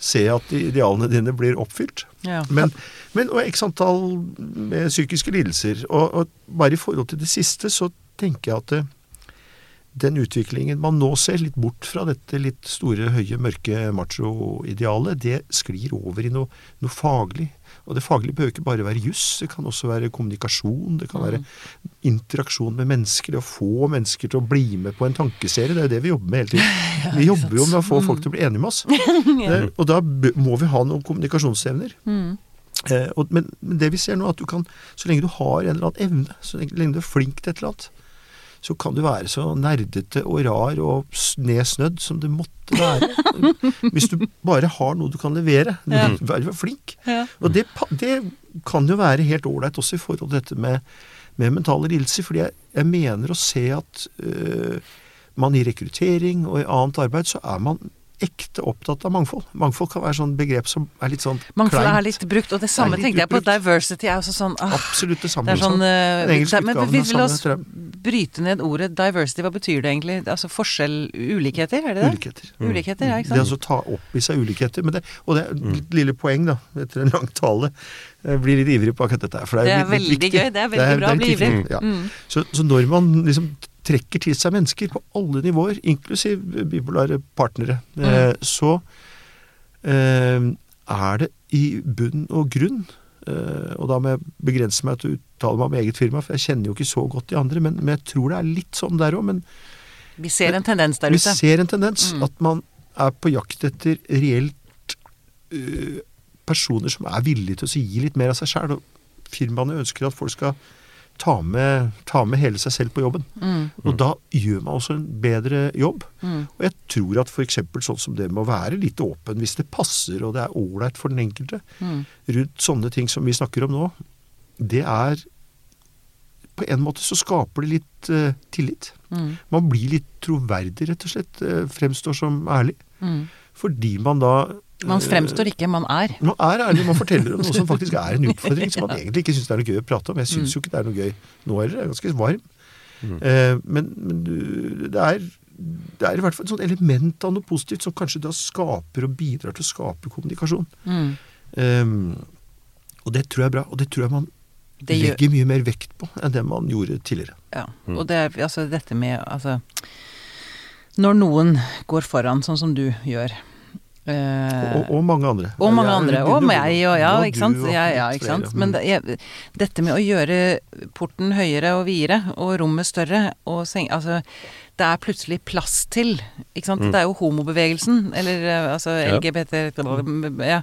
se at idealene dine blir oppfylt. Ja. Men, men og x antall med psykiske lidelser. Og, og bare i forhold til det siste så tenker jeg at det, den utviklingen man nå ser, litt bort fra dette litt store, høye, mørke macho-idealet, det sklir over i noe, noe faglig. Og det faglige behøver ikke bare være juss, det kan også være kommunikasjon, det kan være interaksjon med mennesker, det å få mennesker til å bli med på en tankeserie. Det er jo det vi jobber med hele tiden. Vi jobber jo med å få folk til å bli enige med oss. Det, og da må vi ha noen kommunikasjonsevner. Eh, men, det vi ser nå, at du kan, så lenge du har en eller annen evne, så lenge du er flink til et eller annet, så kan du være så nerdete og rar og nedsnødd som det måtte være. Hvis du bare har noe du kan levere. Du Ja. Vær flink. Ja. Og det, det kan jo være helt ålreit også i forhold til dette med, med mentale lidelser. fordi jeg, jeg mener å se at øh, man i rekruttering og i annet arbeid, så er man ekte opptatt av mangfold. Mangfold kan være sånn begrep som er litt sånn Mangfold kleint. er litt brukt, og det samme tenkte jeg på diversity er også sånn ah, Absolutt det samme. Det er sånn eh, Den engelske men utgaven vil samme, oss bryte ned ordet diversity, hva betyr det egentlig? Altså forskjell Ulikheter, er det det? Ulikheter. Ulikheter, ja, ikke sant? Det sant? altså ta opp i seg ulikheter. Men det, og det er et lille poeng, da, etter en lang tale. Jeg blir litt ivrig på akkurat dette her. For det Det er, er litt, litt veldig viktig. gøy. Det er veldig bra å bli ivrig. Ja. Mm. Så, så når man liksom trekker til seg mennesker på alle nivåer, inklusiv bipolare partnere, Mm. eh, så eh, er det i bunn og grunn eh, Og da må jeg begrense meg til å uttale meg om eget firma, for jeg kjenner jo ikke så godt de andre, men, men jeg tror det er litt sånn der òg. Men Vi ser en tendens der ute. vi ser en tendens Mm. at man er på jakt etter reelt øh, personer som er villige til å gi litt mer av seg sjæl. Firmaene ønsker at folk skal ta med, ta med hele seg selv på jobben. Mm. Og da gjør man også en bedre jobb. Mm. Og jeg tror at f.eks. sånn som det med å være litt åpen hvis det passer og det er ålreit for den enkelte, Mm. rundt sånne ting som vi snakker om nå, det er På en måte så skaper det litt uh, tillit. Mm. Man blir litt troverdig, rett og slett. Uh, Fremstår som ærlig. Mm. Fordi man da Man eh, fremstår ikke, man er. Man er ærlig, man forteller om noe som faktisk er en utfordring, som man egentlig ikke syns det er noe gøy å prate om. Jeg syns Mm. jo ikke det er noe gøy nå heller, jeg er ganske varm. Mm. Eh, men men det, er, det er i hvert fall et sånt element av noe positivt som kanskje da skaper og bidrar til å skape kommunikasjon. Mm. Eh, og det tror jeg er bra, og det tror jeg man Det gjør, legger mye mer vekt på enn det man gjorde tidligere. ja. Mm. Og det er altså dette med altså Når noen går foran, sånn som du gjør eh, Og, og mange andre. Og mange andre. Og meg, og ja, ikke sant. Ja, ja, ikke sant. Men det, jeg, dette med å gjøre porten høyere og videre, og rommet større, og seng... Altså, det er plutselig plass til. Ikke sant. Mm. Det er jo homobevegelsen, eller eh, altså LGBT ja.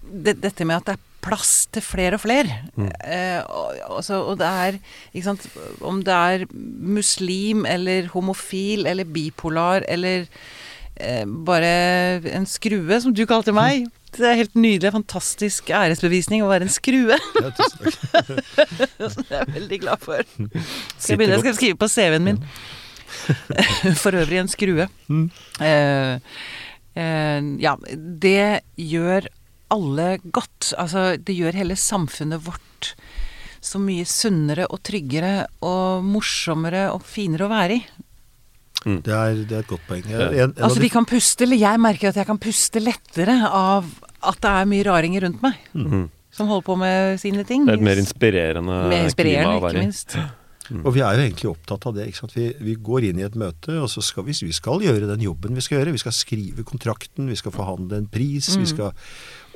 det, Dette med at det er plass til flere og flere. Mm. Eh, og, altså, og det er Ikke sant. Om det er muslim eller homofil eller bipolar eller eh, bare en skrue, som du kalte meg. Det er helt nydelig, fantastisk æresbevisning å være en skrue. Ja, tusen takk. Det er jeg veldig glad for. Skal jeg begynne, jeg skal skrive på CV-en min. For øvrig en skrue. Mm. Eh, eh, ja, det gjør alle godt. Altså, det gjør hele samfunnet vårt så mye sunnere og tryggere og morsommere og finere å være i. Det er, det er et godt poeng. En, en Altså, de- vi kan puste, eller jeg merker at jeg kan puste lettere av at det er mye raringer rundt meg Mm. som holder på med sine ting. Det er et mer inspirerende, Mer inspirerende, klima å være i. Mm. Og vi er jo egentlig opptatt av det. ikke sant? Vi, vi går inn i et møte, og så skal vi, vi skal gjøre den jobben vi skal gjøre. Vi skal skrive kontrakten, vi skal forhandle en pris, Mm. vi skal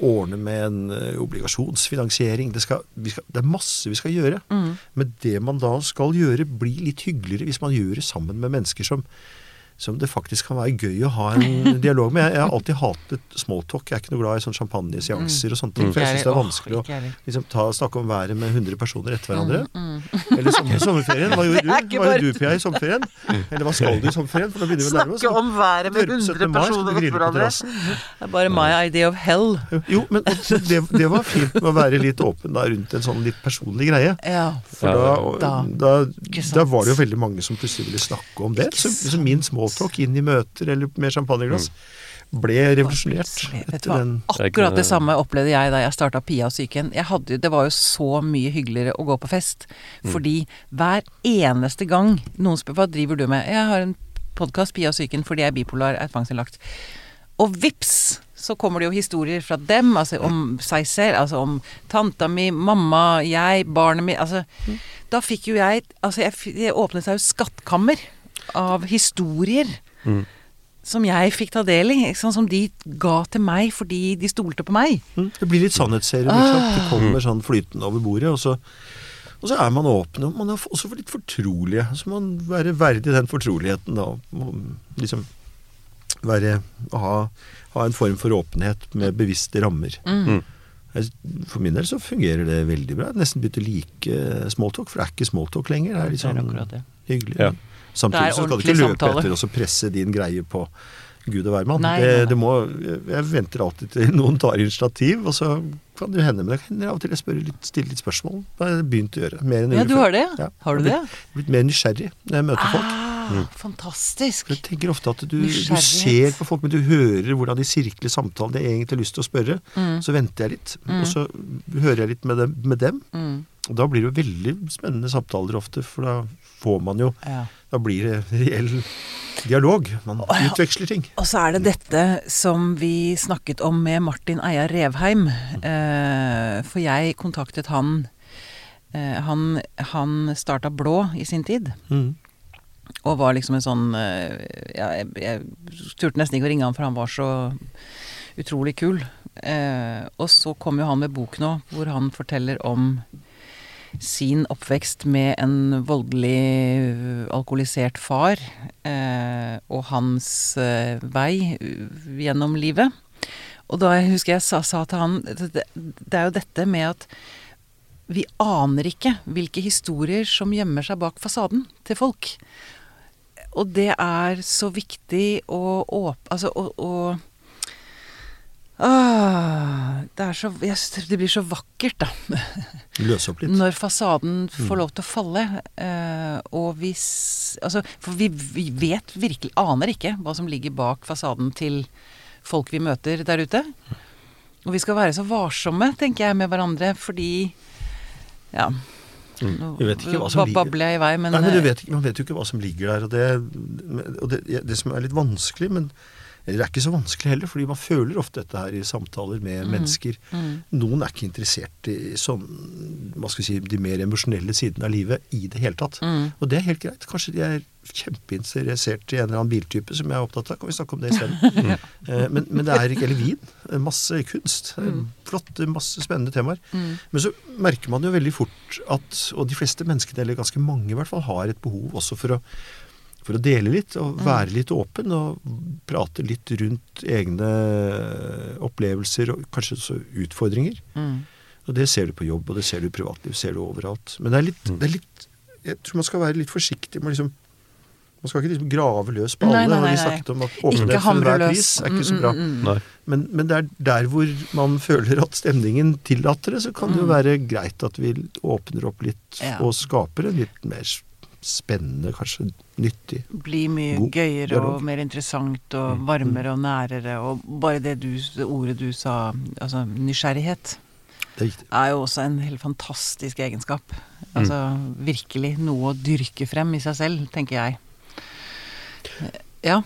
ordne med en eh, obligasjonsfinansiering. Det, skal, vi skal, det er masse vi skal gjøre. Mm. Men det man da skal gjøre, blir litt hyggeligere hvis man gjør det sammen med mennesker som som det faktisk kan være gøy å ha en dialog med. Jeg, jeg har alltid hatet smalltalk. Jeg er ikke noe glad i sånn champagneseanser og sånne ting. For jeg syns det er vanskelig å liksom, ta, snakke om været med 100 personer etter hverandre. Mm, mm. Eller sommer, sommerferien. Hva gjorde du? Hva gjorde du, Pia, i sommerferien? Eller hva skal du i sommerferien? For nå begynner vi å nærme oss. Snakke om været med Dør- 17. 100 mai, skal du personer etter hverandre. Det er bare my idea of hell. Jo, men det, det var fint med å være litt åpen da, rundt en sånn litt personlig greie. Ja. For da, da, da var det jo veldig mange som plutselig ville snakke om det. Så, så min smalltalk inn i møter eller med champagneglass ble revolusjonert Vet du hva? Akkurat det samme opplevde jeg da jeg starta Pia og psyken. Det var jo så mye hyggeligere å gå på fest. Fordi hver eneste gang noen spør hva driver du med? Jeg har en podkast, Pia og psyken, fordi jeg er bipolar, er tvangsinnlagt. Og vips! Så kommer det jo historier fra dem, altså om seg selv, altså om tanta mi, mamma, jeg, barnet mitt Altså, da fikk jo jeg Altså, jeg, det åpnet seg jo skattkammer av historier Mm. som jeg fikk ta del i, sånn som de ga til meg fordi de stolte på meg. Mm, Det blir litt sannhetsserum. Ah. Det kommer sånn flytende over bordet, og så, og så er man åpen. Og man er også litt fortrolige. Så må man være verdig den fortroligheten, da. Liksom være ha, ha en form for åpenhet med bevisste rammer. Mm. For min del så fungerer det veldig bra. Nesten begynte å like smalltalk, for det er ikke smalltalk lenger. Det er litt Det er sånn hyggelig. Ja. Samtidig så skal du ikke løpe samtale. etter og så presse din greie på Gud og hvermann. Jeg venter alltid til noen tar initiativ, og så kan det hende. Men det hender av og til jeg spør litt, stiller litt spørsmål. Det har jeg begynt å gjøre. Mer enn Ja, du har det? Ja. Har du det? blitt, blitt mer nysgjerrig når jeg møter folk. Mm. fantastisk. Jeg tenker ofte at du, du ser på folk, men du hører hvordan de sirkler samtalen. Det jeg egentlig har lyst til å spørre. Mm. Så venter jeg litt, Mm. og så hører jeg litt med dem. Med dem. Mm. Og da blir det jo veldig spennende samtaler ofte, for da får man jo Ja. Da blir det reell dialog. Man utveksler ting. Og så er det dette som vi snakket om med Martin Eia Revheim. Eh, for jeg kontaktet han eh, Han, han starta Blå i sin tid. Mm. Og var liksom en sånn eh, ja, jeg, jeg turte nesten ikke å ringe han, for han var så utrolig kul. Og så kom jo han med bok nå, hvor han forteller om sin oppvekst med en voldelig øh, alkoholisert far, eh, og hans eh, vei øh, gjennom livet. Og da jeg husker jeg sa, sa til han det, det- er jo dette med at vi aner ikke hvilke historier som gjemmer seg bak fasaden til folk. Og det er så viktig å åpne Altså å ah, det, så, jeg, det blir så vakkert, da. Løse opp litt. Når fasaden får lov til å falle. Eh, og hvis Altså, for vi, vi vet virkelig Aner ikke hva som ligger bak fasaden til folk vi møter der ute. Og vi skal være så varsomme, tenker jeg, med hverandre, fordi Ja. Nå som ligger- babler jeg i vei, men, Nei, men du eh, vet, ikke- Man vet jo ikke hva som ligger der. Og det, og det, det som er litt vanskelig, men det er ikke så vanskelig heller, fordi man føler ofte dette her i samtaler med mennesker. mm, Noen er ikke interessert i sånn, hva skal vi si, de mer emosjonelle sidene av livet i det hele tatt. mm. Og det er helt greit. Kanskje de er kjempeinteressert i en eller annen biltype som jeg er opptatt av. Kan vi snakke om det isteden? Eh, men, men det er ikke Eller vin. Eh, Masse kunst. Flott. Flotte, masse spennende temaer. Mm. Men så merker man jo veldig fort at, og de fleste menneskene, eller ganske mange i hvert fall, har et behov også for å, for å dele litt og være litt åpen og prate litt rundt egne opplevelser og kanskje også utfordringer. Mm. Og det ser du på jobb, og det ser du i privatliv, ser du overalt. Men det er litt, det er litt Jeg tror man skal være litt forsiktig med liksom Man skal ikke liksom grave løs på alle. nei, nei, nei, vi nei. snakket om at Ikke åpenhet for enhver pris er ikke så Mm, bra. mm, mm. mm. Men, men det er der hvor man føler at stemningen tillater det, så kan det jo Mm. være greit at vi åpner opp litt Ja. og skaper en litt mer spennende, kanskje nyttig blir mye God gøyere dialog. og mer interessant og Mm. varmere og nærere. Og bare det, du, det ordet du sa, altså nysgjerrighet, Det er er jo også en helt fantastisk egenskap. Altså virkelig noe å dyrke frem i seg selv, tenker jeg. Ja.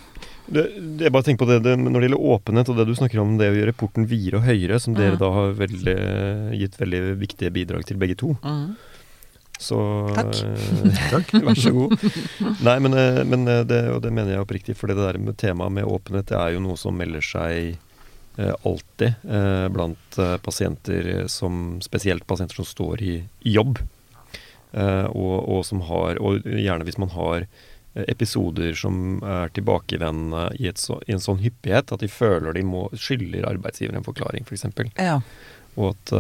Det, jeg bare tenker på det, det Når det gjelder åpenhet og det du snakker om, det å gjøre porten videre og høyere, som dere Mm. da har veldig, gitt veldig viktige bidrag til begge to, Mm. Så Takk. eh, Takk. Vær så god. Nei, men, eh, men eh, det, og det mener jeg oppriktig, for det der med temaet med åpenhet, det er jo noe som melder seg eh, alltid eh, blant eh, pasienter som Spesielt pasienter som står i, i jobb. Eh, og, og som har Og gjerne hvis man har episoder som er tilbakevendende i, et så, i en sånn hyppighet at de føler de må skylder arbeidsgiver en forklaring, f.eks. For ja. og at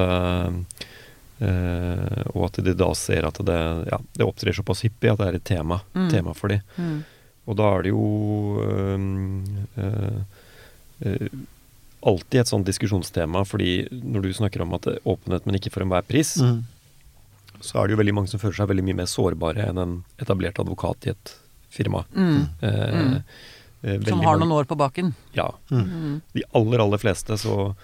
eh, eh, og at de da ser at det, ja, det opptrer såpass hyppig at det er et tema, Mm. tema for dem. Mm. Og da er det jo øhm, øh, øh, alltid et sånt diskusjonstema, fordi når du snakker om at det er åpenhet, men ikke for enhver pris, Mm. så er det jo veldig mange som føler seg veldig mye mer sårbare enn en etablert advokat i et firma. Mm. Eh, Mm. eh, Som har mange- noen år på baken. Ja. Mm. Mm. De aller, aller fleste så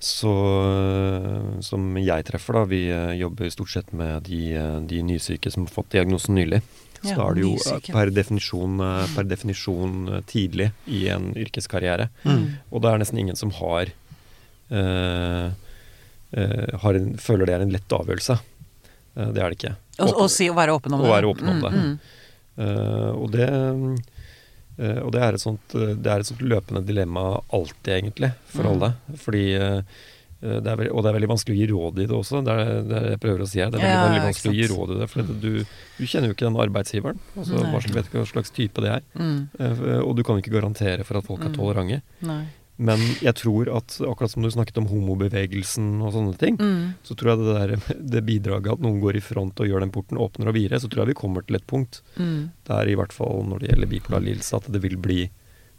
så øh, som jeg treffer, da, vi øh, jobber stort sett med de, øh, de nysyke som har fått diagnosen nylig. Så Ja, da er det jo per definisjon, per definisjon tidlig i en yrkeskarriere. Mm. Og det er nesten ingen som har, øh, har en, føler det er en lett avgjørelse. Eh, det er det ikke. Og, og si å være åpen om Å det. være åpen om det. Mm, mm. Eh, og det eh, og det er, et sånt, eh, det er et sånt løpende dilemma alltid, egentlig, for Mm. alle. Fordi eh, det er Og det er veldig vanskelig å gi råd i det også. Det er det jeg prøver å si her. Det er veldig, Ja, veldig vanskelig å gi råd i det. For du, du kjenner jo ikke den arbeidsgiveren. Altså, Nei. hva slags, vet ikke hva slags type det er. Mm. Eh, og du kan ikke garantere for at folk er Mm. tolerante. Nei. Men jeg tror at akkurat som du snakket om homobevegelsen og sånne ting, Mm. så tror jeg det der det bidraget at noen går i front og gjør den porten åpner og videre, så tror jeg vi kommer til et punkt Mm. der i hvert fall når det gjelder bipolar lidelse, at det vil bli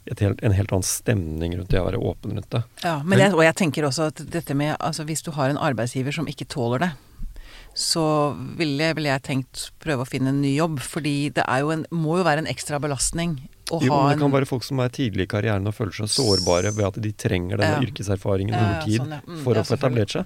et helt, en helt annen stemning rundt det å være åpen rundt det. Ja, men jeg, og jeg tenker også at dette med Altså hvis du har en arbeidsgiver som ikke tåler det, så ville, ville jeg tenkt prøve å finne en ny jobb. Fordi det er jo en, må jo være en ekstra belastning å Jo, ha men det kan være folk som er tidlig i karrieren og føler seg sårbare ved at de trenger denne Ja. yrkeserfaringen over tid sånn. Mm, for å få etablert seg.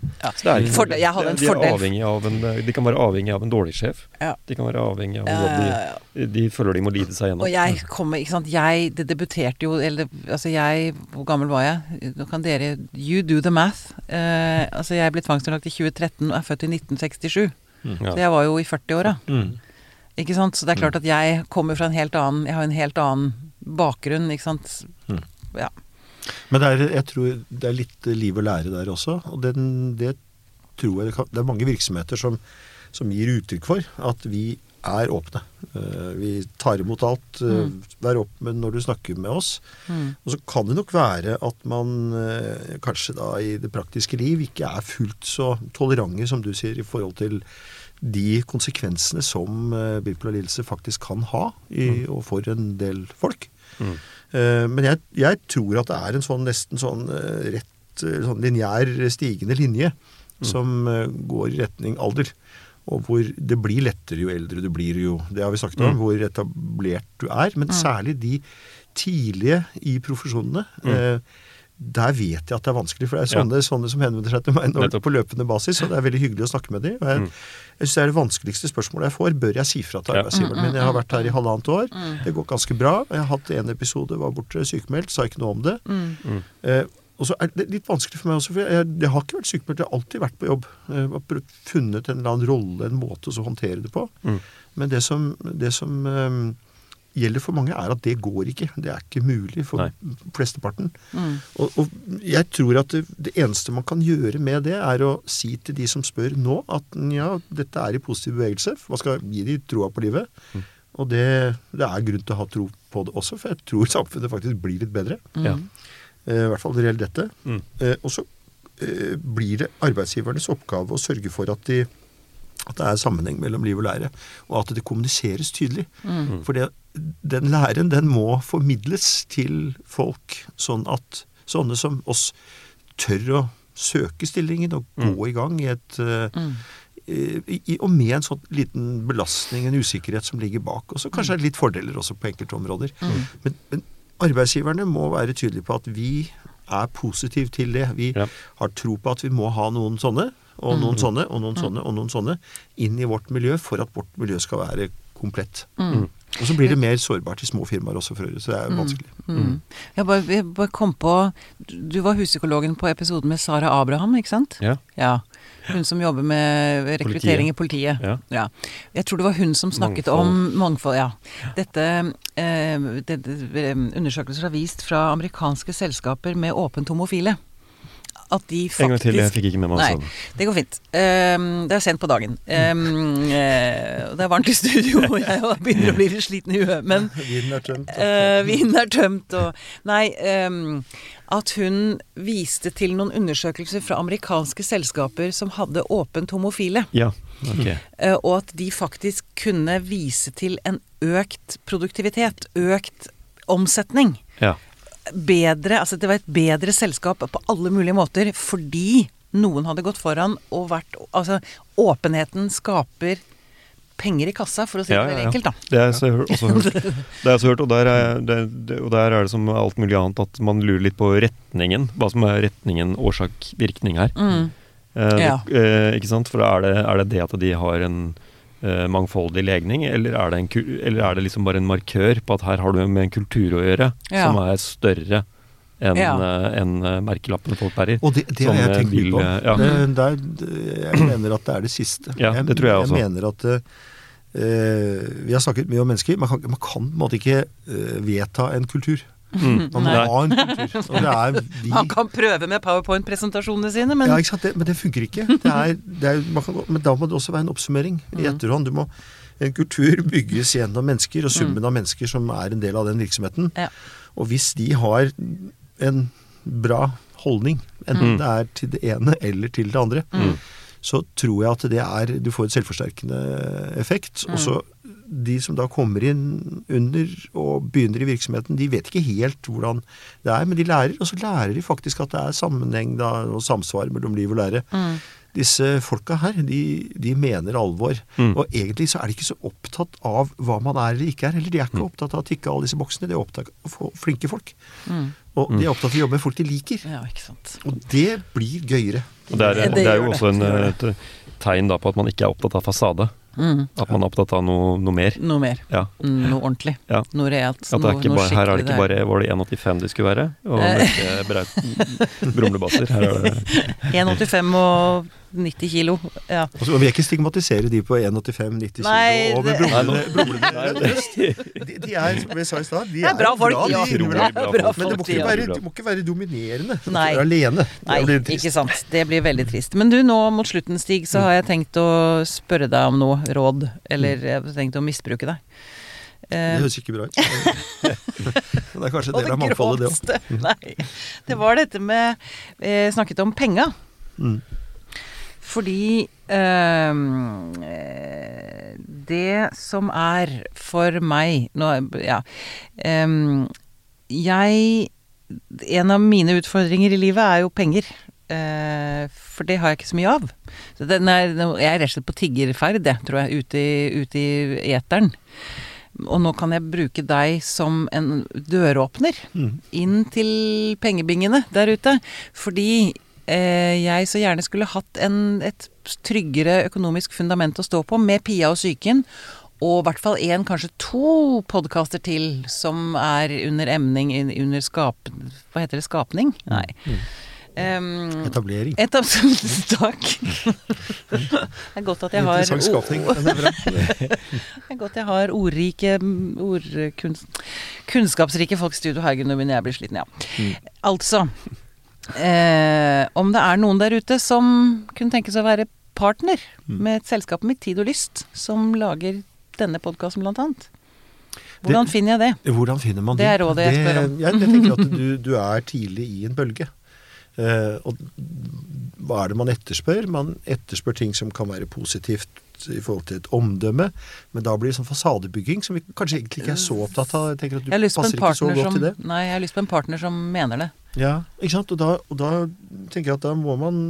For- noe- en de, er en, de kan være avhengig av en dårlig sjef. De kan være avhengig av en ja. de, de føler de må lide seg gjennom. Og jeg kommer, ikke sant, jeg det debuterte jo Eller altså jeg Hvor gammel var jeg? Nå kan dere You do the math. Eh, altså jeg ble tvangsinnlagt i 2013 og er født i 1967. Ja. Så jeg var jo i 40-åra. Mm. Ikke sant? Så det er klart at jeg kommer fra en helt annen Jeg har en helt annen bakgrunn, ikke sant. Mm. Ja. Men det er, jeg tror det er litt liv å lære der også. Og det, det tror jeg det, kan, det er mange virksomheter som, som gir uttrykk for at vi er åpne. Eh, vi tar imot alt. eh, Mm. Vær åpen når du snakker med oss. Mm. Og så kan det nok være at man eh, kanskje da i det praktiske liv ikke er fullt så tolerante, som du sier, i forhold til de konsekvensene som eh, bipolar lidelse faktisk kan ha i, og for en del folk. Mm. Eh, men jeg, jeg tror at det er en sånn nesten sånn eh, rett, sånn lineær stigende linje som eh, går i retning alder. Og hvor det blir lettere jo eldre du blir, jo Det har vi snakket om, Mm. hvor etablert du er. Men Mm. særlig de tidlige i profesjonene. Eh, der vet jeg at det er vanskelig, for det er Ja. sånne, sånne som henvender seg til meg når, på løpende basis, og det er veldig hyggelig å snakke med dem. Og jeg, Mm. jeg synes det er det vanskeligste spørsmålet jeg får. Bør jeg si fra til arbeidsgiveren min? Jeg har vært her i halvannet år. Mm. Det går ganske bra. Jeg har hatt en episode, var borte sykemeldt, sa ikke noe om det. Mm. Mm. Eh, og så er det litt vanskelig for meg også, for jeg, jeg har ikke vært sykemeldt, jeg har alltid vært på jobb. Jeg har funnet en eller annen rolle, en måte å håndtere det på. Mm. Men det som, det som eh, gjelder for mange, er at det går ikke. Det er ikke mulig for Nei. flesteparten. Mm. Og, og jeg tror at det, det eneste man kan gjøre med det, er å si til de som spør nå, at ja, dette er i positiv bevegelse. Man skal gi de troa på livet. Mm. Og det, det er grunn til å ha tro på det også, for jeg tror samfunnet faktisk blir litt bedre. Mm. Ja. Eh, I hvert fall når det gjelder dette. Mm. Eh, og så eh, blir det arbeidsgivernes oppgave å sørge for at, de, at det er sammenheng mellom liv og lære, og at det kommuniseres tydelig. Mm. For det, den læren den må formidles til folk, sånn at sånne som oss tør å søke stillingen og gå Mm. i gang i et eh, Mm. i, i, og med en sånn liten belastning, en usikkerhet som ligger bak. Og så kanskje er det litt fordeler også på enkelte områder. Mm. Men, men arbeidsgiverne må være tydelige på at vi er positive til det. Vi Ja. har tro på at vi må ha noen sånne, og noen Mm. sånne, og noen sånne, og noen sånne inn i vårt miljø for at vårt miljø skal være komplett. Mm. Og så blir det mer sårbart i små firmaer også, for øvrig. Så det er vanskelig. Mm. Jeg, bare, jeg bare kom på Du var huspsykologen på episoden med Sara Abraham, ikke sant? Ja. Ja. Hun som jobber med rekruttering i politiet. Ja. Jeg tror det var hun som snakket Mangfold. om mangfold. Ja. Dette, eh, dette Undersøkelser har vist fra amerikanske selskaper med åpent homofile at de faktisk En gang til, jeg fikk ikke med meg Nei, altså. det går fint. Um, det er sent på dagen. Um, det er varmt i studio, og jeg begynner å bli litt sliten i huet. Men Vinen er tømt. Uh, vinen er tømt og Nei, Um, at hun viste til noen undersøkelser fra amerikanske selskaper som hadde åpent homofile. Ja, okay. uh, og at de faktisk kunne vise til en økt produktivitet, økt omsetning. Ja. Bedre, altså det var et bedre selskap på alle mulige måter fordi noen hadde gått foran og vært Altså, åpenheten skaper penger i kassa, for å si det Ja, veldig ja, ja. enkelt, da. Det har jeg også hørt. Det har jeg også hørt, og der, er, det, og der er det som alt mulig annet at man lurer litt på retningen. Hva som er retningen, årsak, virkning her. Mm. Eh, det, eh, ikke sant? For er det, er det det at de har en mangfoldig legning, eller er, det en, eller er det liksom bare en markør på at her har du med en kultur å gjøre Ja. som er større enn Ja. eh, enn, eh, merkelappene folk bærer? Og det, det har jeg eh, tenkt mye på. eh, ja. Det, der, det, jeg mener at det er det siste. Ja, det tror jeg også. Jeg mener at uh, Vi har snakket mye om mennesker. Man kan, man kan på en måte ikke uh, vedta en kultur. Mm. Man må en kultur. Og det er vi Man kan prøve med powerpoint-presentasjonene sine, men ja, ikke sant? Det, men det funker ikke. Det er, det er, man kan, men da må det også være en oppsummering i Mm. etterhånd. Du må, en kultur bygges gjennom mennesker, og summen av mennesker som er en del av den virksomheten. Ja. Og hvis de har en bra holdning, enten Mm. det er til det ene eller til det andre, Mm. så tror jeg at det er Du får et selvforsterkende effekt. Og så de som da kommer inn under og begynner i virksomheten, de vet ikke helt hvordan det er, men de lærer. Og så lærer de faktisk at det er sammenheng da, og samsvar mellom liv og lære. Mm. disse folka her, de, de mener alvor. Mm. Og egentlig så er de ikke så opptatt av hva man er eller ikke er. Eller de er ikke Mm. opptatt av å tikke alle disse boksene. De er opptatt av å få flinke folk. Mm. Og Mm. de er opptatt av å jobbe med folk de liker. Ja, ikke sant. Og det blir gøyere. Og det er, Det det er jo det. også en, et tegn da på at man ikke er opptatt av fasade. Mm. At man er opptatt av noe, noe mer. Noe mer. Ja. Mm, Noe ordentlig. Ja. Noe reelt. At det er ikke bare, her er det ikke bare Var det 1,85 de skulle være? Og Eh. brumlebasser. Her er det 1,85 og 90 kilo. Ja. Altså, og vi vil ikke stigmatisere de på 1,85-90 kilo Nei, og med brumlende, brumlende de, de er, som jeg sa i stad, de Det er bra folk, de de. Utrolig bra folk. Men det må ikke være, det må ikke være dominerende. Nei. alene. Nei, ikke sant. Det blir veldig trist. Men du, nå mot slutten, Stig, så har jeg tenkt å spørre deg om noe råd. Eller jeg har tenkt å misbruke deg. Det Eh, høres ikke bra ut. Det er kanskje en del av det mangfoldet, det òg. Nei. Det var dette med eh, Snakket om penga. Mm. Fordi ehm, eh, Det som er for meg nå, Ja. ehm, jeg En av mine utfordringer i livet er jo penger. Eh, for det har jeg ikke så mye av. Så er, jeg er rett og slett på tiggerferd, tror jeg, ute i, ute i eteren. Og nå kan jeg bruke deg som en døråpner Mm. inn til pengebingene der ute. Fordi eh, jeg så gjerne skulle hatt en, et tryggere økonomisk fundament å stå på, med Pia og psyken. Og i hvert fall én, kanskje to podkaster til som er under emning, under skap... Hva heter det? Skapning? Nei. Um, Etablering. Etab Takk. det er godt at jeg har Interessant skapning. det er er godt jeg har ordrike ordkunst, Kunnskapsrike folk i studio. her, Gunnar, begynner jeg blir sliten, ja. Mm. Altså eh, Om det er noen der ute som kunne tenke seg å være partner Mm. med et selskap med Tid og Lyst, som lager denne podkasten, blant annet. Hvordan finner jeg det? Hvordan finner man Det er rådet jeg spør om. Jeg, jeg tenker at du, du er tidlig i en bølge. Eh, og hva er det man etterspør? Man etterspør ting som kan være positivt i forhold til et omdømme, men da blir det sånn fasadebygging som vi kanskje egentlig ikke er så opptatt av. Jeg tenker at du passer ikke så godt som til det. Nei, jeg har lyst på en partner som mener det. Ja, ikke sant? Og da, og da tenker jeg at da må man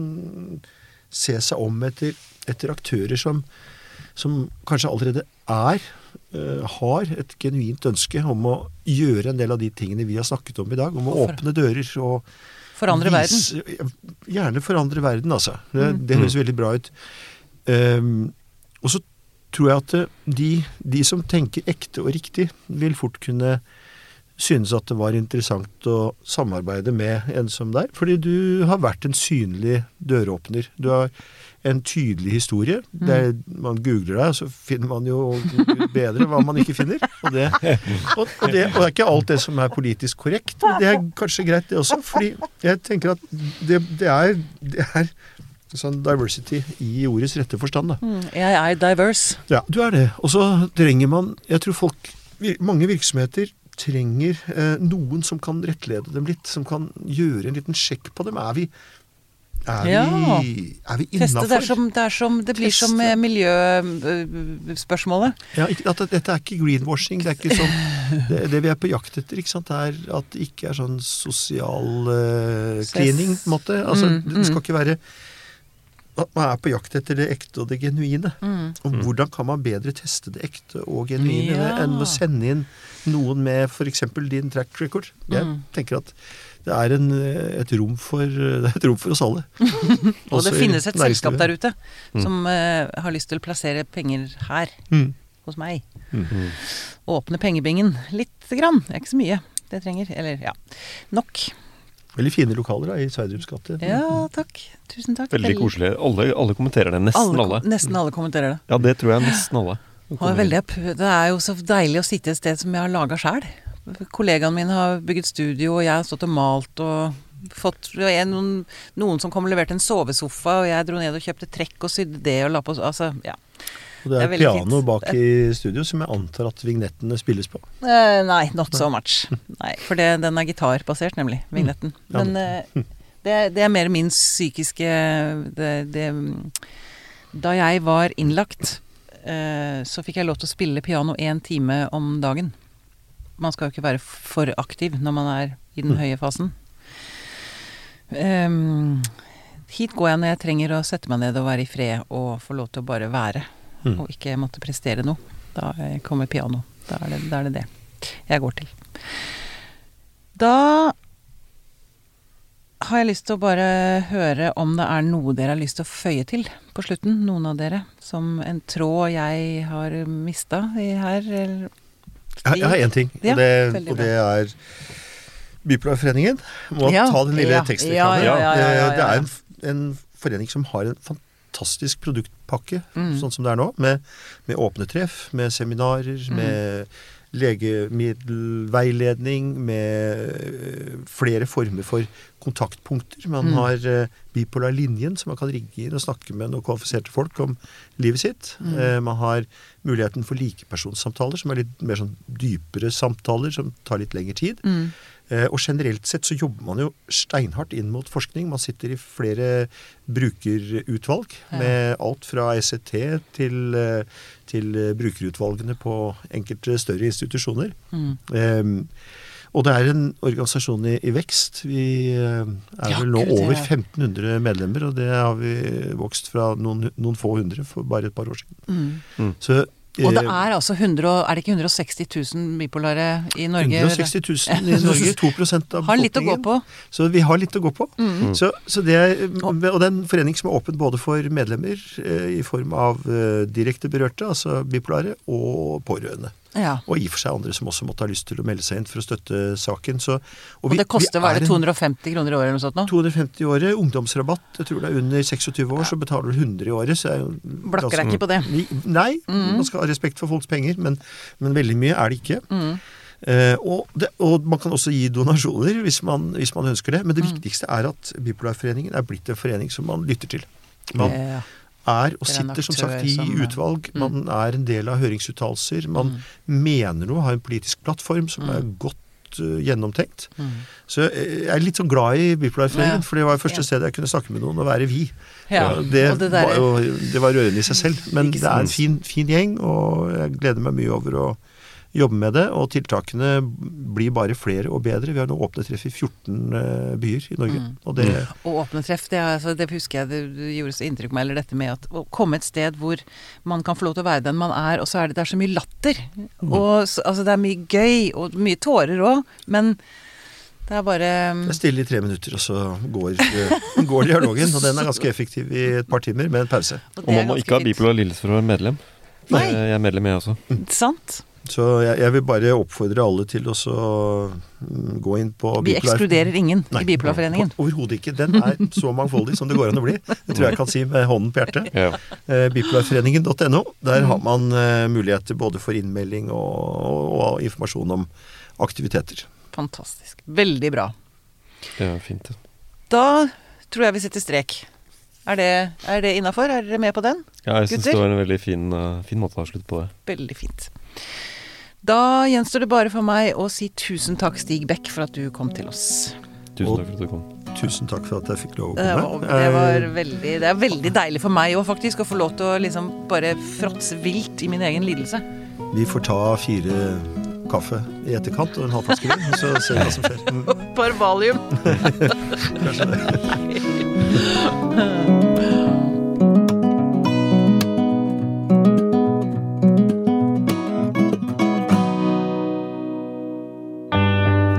se seg om etter, etter aktører som, som kanskje allerede er, eh, har et genuint ønske om å gjøre en del av de tingene vi har snakket om i dag. Om å åpne dører og Forandre verden. Gjerne forandre verden, altså. Det, Mm. det høres veldig bra ut. Um, og så tror jeg at eh, de, de som tenker ekte og riktig, vil fort kunne synes at det var interessant å samarbeide med en som deg. Fordi du har vært en synlig døråpner. Du har en tydelig historie. Mm. Er, man googler deg, så finner man jo bedre hva man ikke finner. Og det, og, og, det, og det er ikke alt det som er politisk korrekt, men det er kanskje greit det også. Fordi jeg tenker at det, det, er, det er sånn diversity i ordets rette forstand. da. Mm, Jeg er diverse. Ja, du er det. Og så trenger man Jeg tror folk Mange virksomheter trenger eh, noen som kan rettlede dem litt. Som kan gjøre en liten sjekk på dem. Er vi Er Ja. vi, er vi innafor? Det, som, det, som, det blir som Teste. som miljøspørsmålet. Ja, ikke, at, dette er ikke greenwashing. Det er ikke sånn Det, det vi er på jakt etter, ikke sant, er at det ikke er sånn sosial uh, cleaning, på en måte. Altså, Mm, det, det skal mm. ikke være at man er på jakt etter det ekte og det genuine. Mm. Og hvordan kan man bedre teste det ekte og genuine Ja. enn å sende inn noen med f.eks. din track record? Jeg Mm. tenker at det er en, eh, et, rom for, det er et rom for oss alle. Og det finnes et selskap der ute Mm. som eh, har lyst til å plassere penger her, Mm. hos meg. Mm. Åpne pengebingen lite grann. Det er ikke så mye det trenger. Eller ja, nok. Veldig fine lokaler da, i Sverdrups gate. Ja, takk. Tusen takk. Veldig koselig. Alle, alle kommenterer det. Nesten alle. Nesten alle kommenterer det. Ja, det tror jeg nesten alle. Veldig, det er jo så deilig å sitte et sted som jeg har laga sjæl. Kollegaene mine har bygget studio, og jeg har stått og malt og fått og jeg, noen, noen som kom og leverte en sovesofa, og jeg dro ned og kjøpte trekk og sydde det og la på Altså, ja. Og det er, Det er piano fint. bak i studio som jeg antar at vignettene spilles på. Uh, nei, not so much. Nei, for det, den er gitarbasert, nemlig. Vignetten. Ja, Men uh, det, det er mer min psykiske det, det, Da jeg var innlagt, uh, så fikk jeg lov til å spille piano én time om dagen. Man skal jo ikke være for aktiv når man er i den Mm. høye fasen. Um, hit går jeg når jeg trenger å sette meg ned og være i fred og få lov til å bare være. Mm. Og ikke måtte prestere noe. Da eh, kommer piano. Da er, det, da er det det jeg går til. Da har jeg lyst til å bare høre om det er noe dere har lyst til å føye til på slutten. Noen av dere. Som en tråd jeg har mista her. Eller Jeg, har én ting, Ja, og, det, veldig og det er Bypleierforeningen. Må Ja, ta den lille ja, tekstreklamen. ja, ja, ja, ja, ja, Det er en, en forening som har en fantastisk produktpakke, Mm. sånn som det er nå. Med, med åpne treff, med seminarer, Mm. med legemiddelveiledning, med øh, flere former for kontaktpunkter. Man Mm. har uh, Bipolar-linjen, som man kan ringe inn og snakke med noen kvalifiserte folk om livet sitt. Mm. Eh, man har muligheten for likepersonssamtaler, som er litt mer sånn dypere samtaler, som tar litt lengre tid. mm, Eh, og generelt sett så jobber man jo steinhardt inn mot forskning. Man sitter i flere brukerutvalg med alt fra ECT til, eh, til eh, brukerutvalgene på enkelte større institusjoner. mm. Eh, og det er en organisasjon i, i vekst. Vi eh, er Ja, vel nå Gud, over er- 1500 medlemmer, og det har vi vokst fra noen, noen få hundre for bare et par år siden. Mm. Så, Og det eh, er altså 100, Er det ikke 160 000bipolare i Norge? 160 000 i Norge, 2% av Har litt å gå på. Så vi har litt å gå på. Mm. Så, så det er, og det er en forening som er åpen både for medlemmer eh, i form av eh, direkte berørte, altså bipolare, og pårørende. Ja. Og i og for seg andre som også måtte ha lyst til å melde seg inn for å støtte saken. Så, Og vi- det koster hva er det, 250 kroner i året eller noe sånt nå? 250 i året, ungdomsrabatt. Jeg tror det er under 26 år, så betaler du 100 i året. Så er Blakker deg ikke på det. Nei, Mm. man skal ha respekt for folks penger, men, men veldig mye er det ikke. Mm. Uh, og, det, og man kan også gi donasjoner hvis man, hvis man ønsker det. Men det Mm. viktigste er at Bipolarforeningen er blitt en forening som man lytter til. Man Ja. Er og er sitter som sagt i som, eh, utvalg. Man er en del av høringsuttalelser. Man Mm. mener noe, har en politisk plattform som er Mm. godt uh, gjennomtenkt. Mm. Så jeg er litt sånn glad i Bipolarforeningen, Ja. for det var det første Ja. stedet jeg kunne snakke med noen og være vi. Ja, det, det der- var jo, det var rørende i seg selv. Men det er en fin, fin gjeng, og jeg gleder meg mye over å jobbe med det. Og tiltakene blir bare flere og bedre. Vi har nå åpne treff i 14 eh, byer i Norge. Mm. Og det Og åpne treff, det, er, altså, det husker jeg det, gjorde så inntrykk på meg, eller dette med at å komme et sted hvor man kan få lov til å være den man er, og så er det, det er så mye latter. Mm. Og så, altså det er mye gøy, og mye tårer òg, men det er bare um, det er stille i tre minutter, og så går, eh, går dialogen. Og den er ganske effektiv i et par timer, med en pause. og Og man må ikke ha Bibel bipolar Lilles for å være medlem. Nei. Eh, Jeg er medlem, jeg også. Sant? Så jeg, jeg vil bare oppfordre alle til å mm, gå inn på Vi Bipolar- ekskluderer ingen Nei, i Bipolarforeningen. Overhodet ikke. Den er så mangfoldig som det går an å bli. Det tror jeg jeg kan si med hånden på hjertet. Ja. Eh, Bipolarforeningen.no. Der har man eh, muligheter både for innmelding og, og, og informasjon om aktiviteter. Fantastisk. Veldig bra. Det er fint. det. Da tror jeg vi setter strek. Er det, er det innafor? Er dere med på den? Ja, jeg syns det var en veldig fin, uh, fin måte å avslutte på det. Veldig fint. Da gjenstår det bare for meg å si tusen takk, Stig Bekk, for at du kom til oss. Tusen takk for at du kom. Tusen takk for at jeg fikk lov å Det komme. var, det var Eh, veldig Det er veldig deilig for meg òg, faktisk, å få lov til å liksom bare fråtse vilt i min egen lidelse. Vi får ta fire kaffe i etterkant og en halv flaske vin, så ser vi hva som skjer. Parvalium. Par. Kanskje det.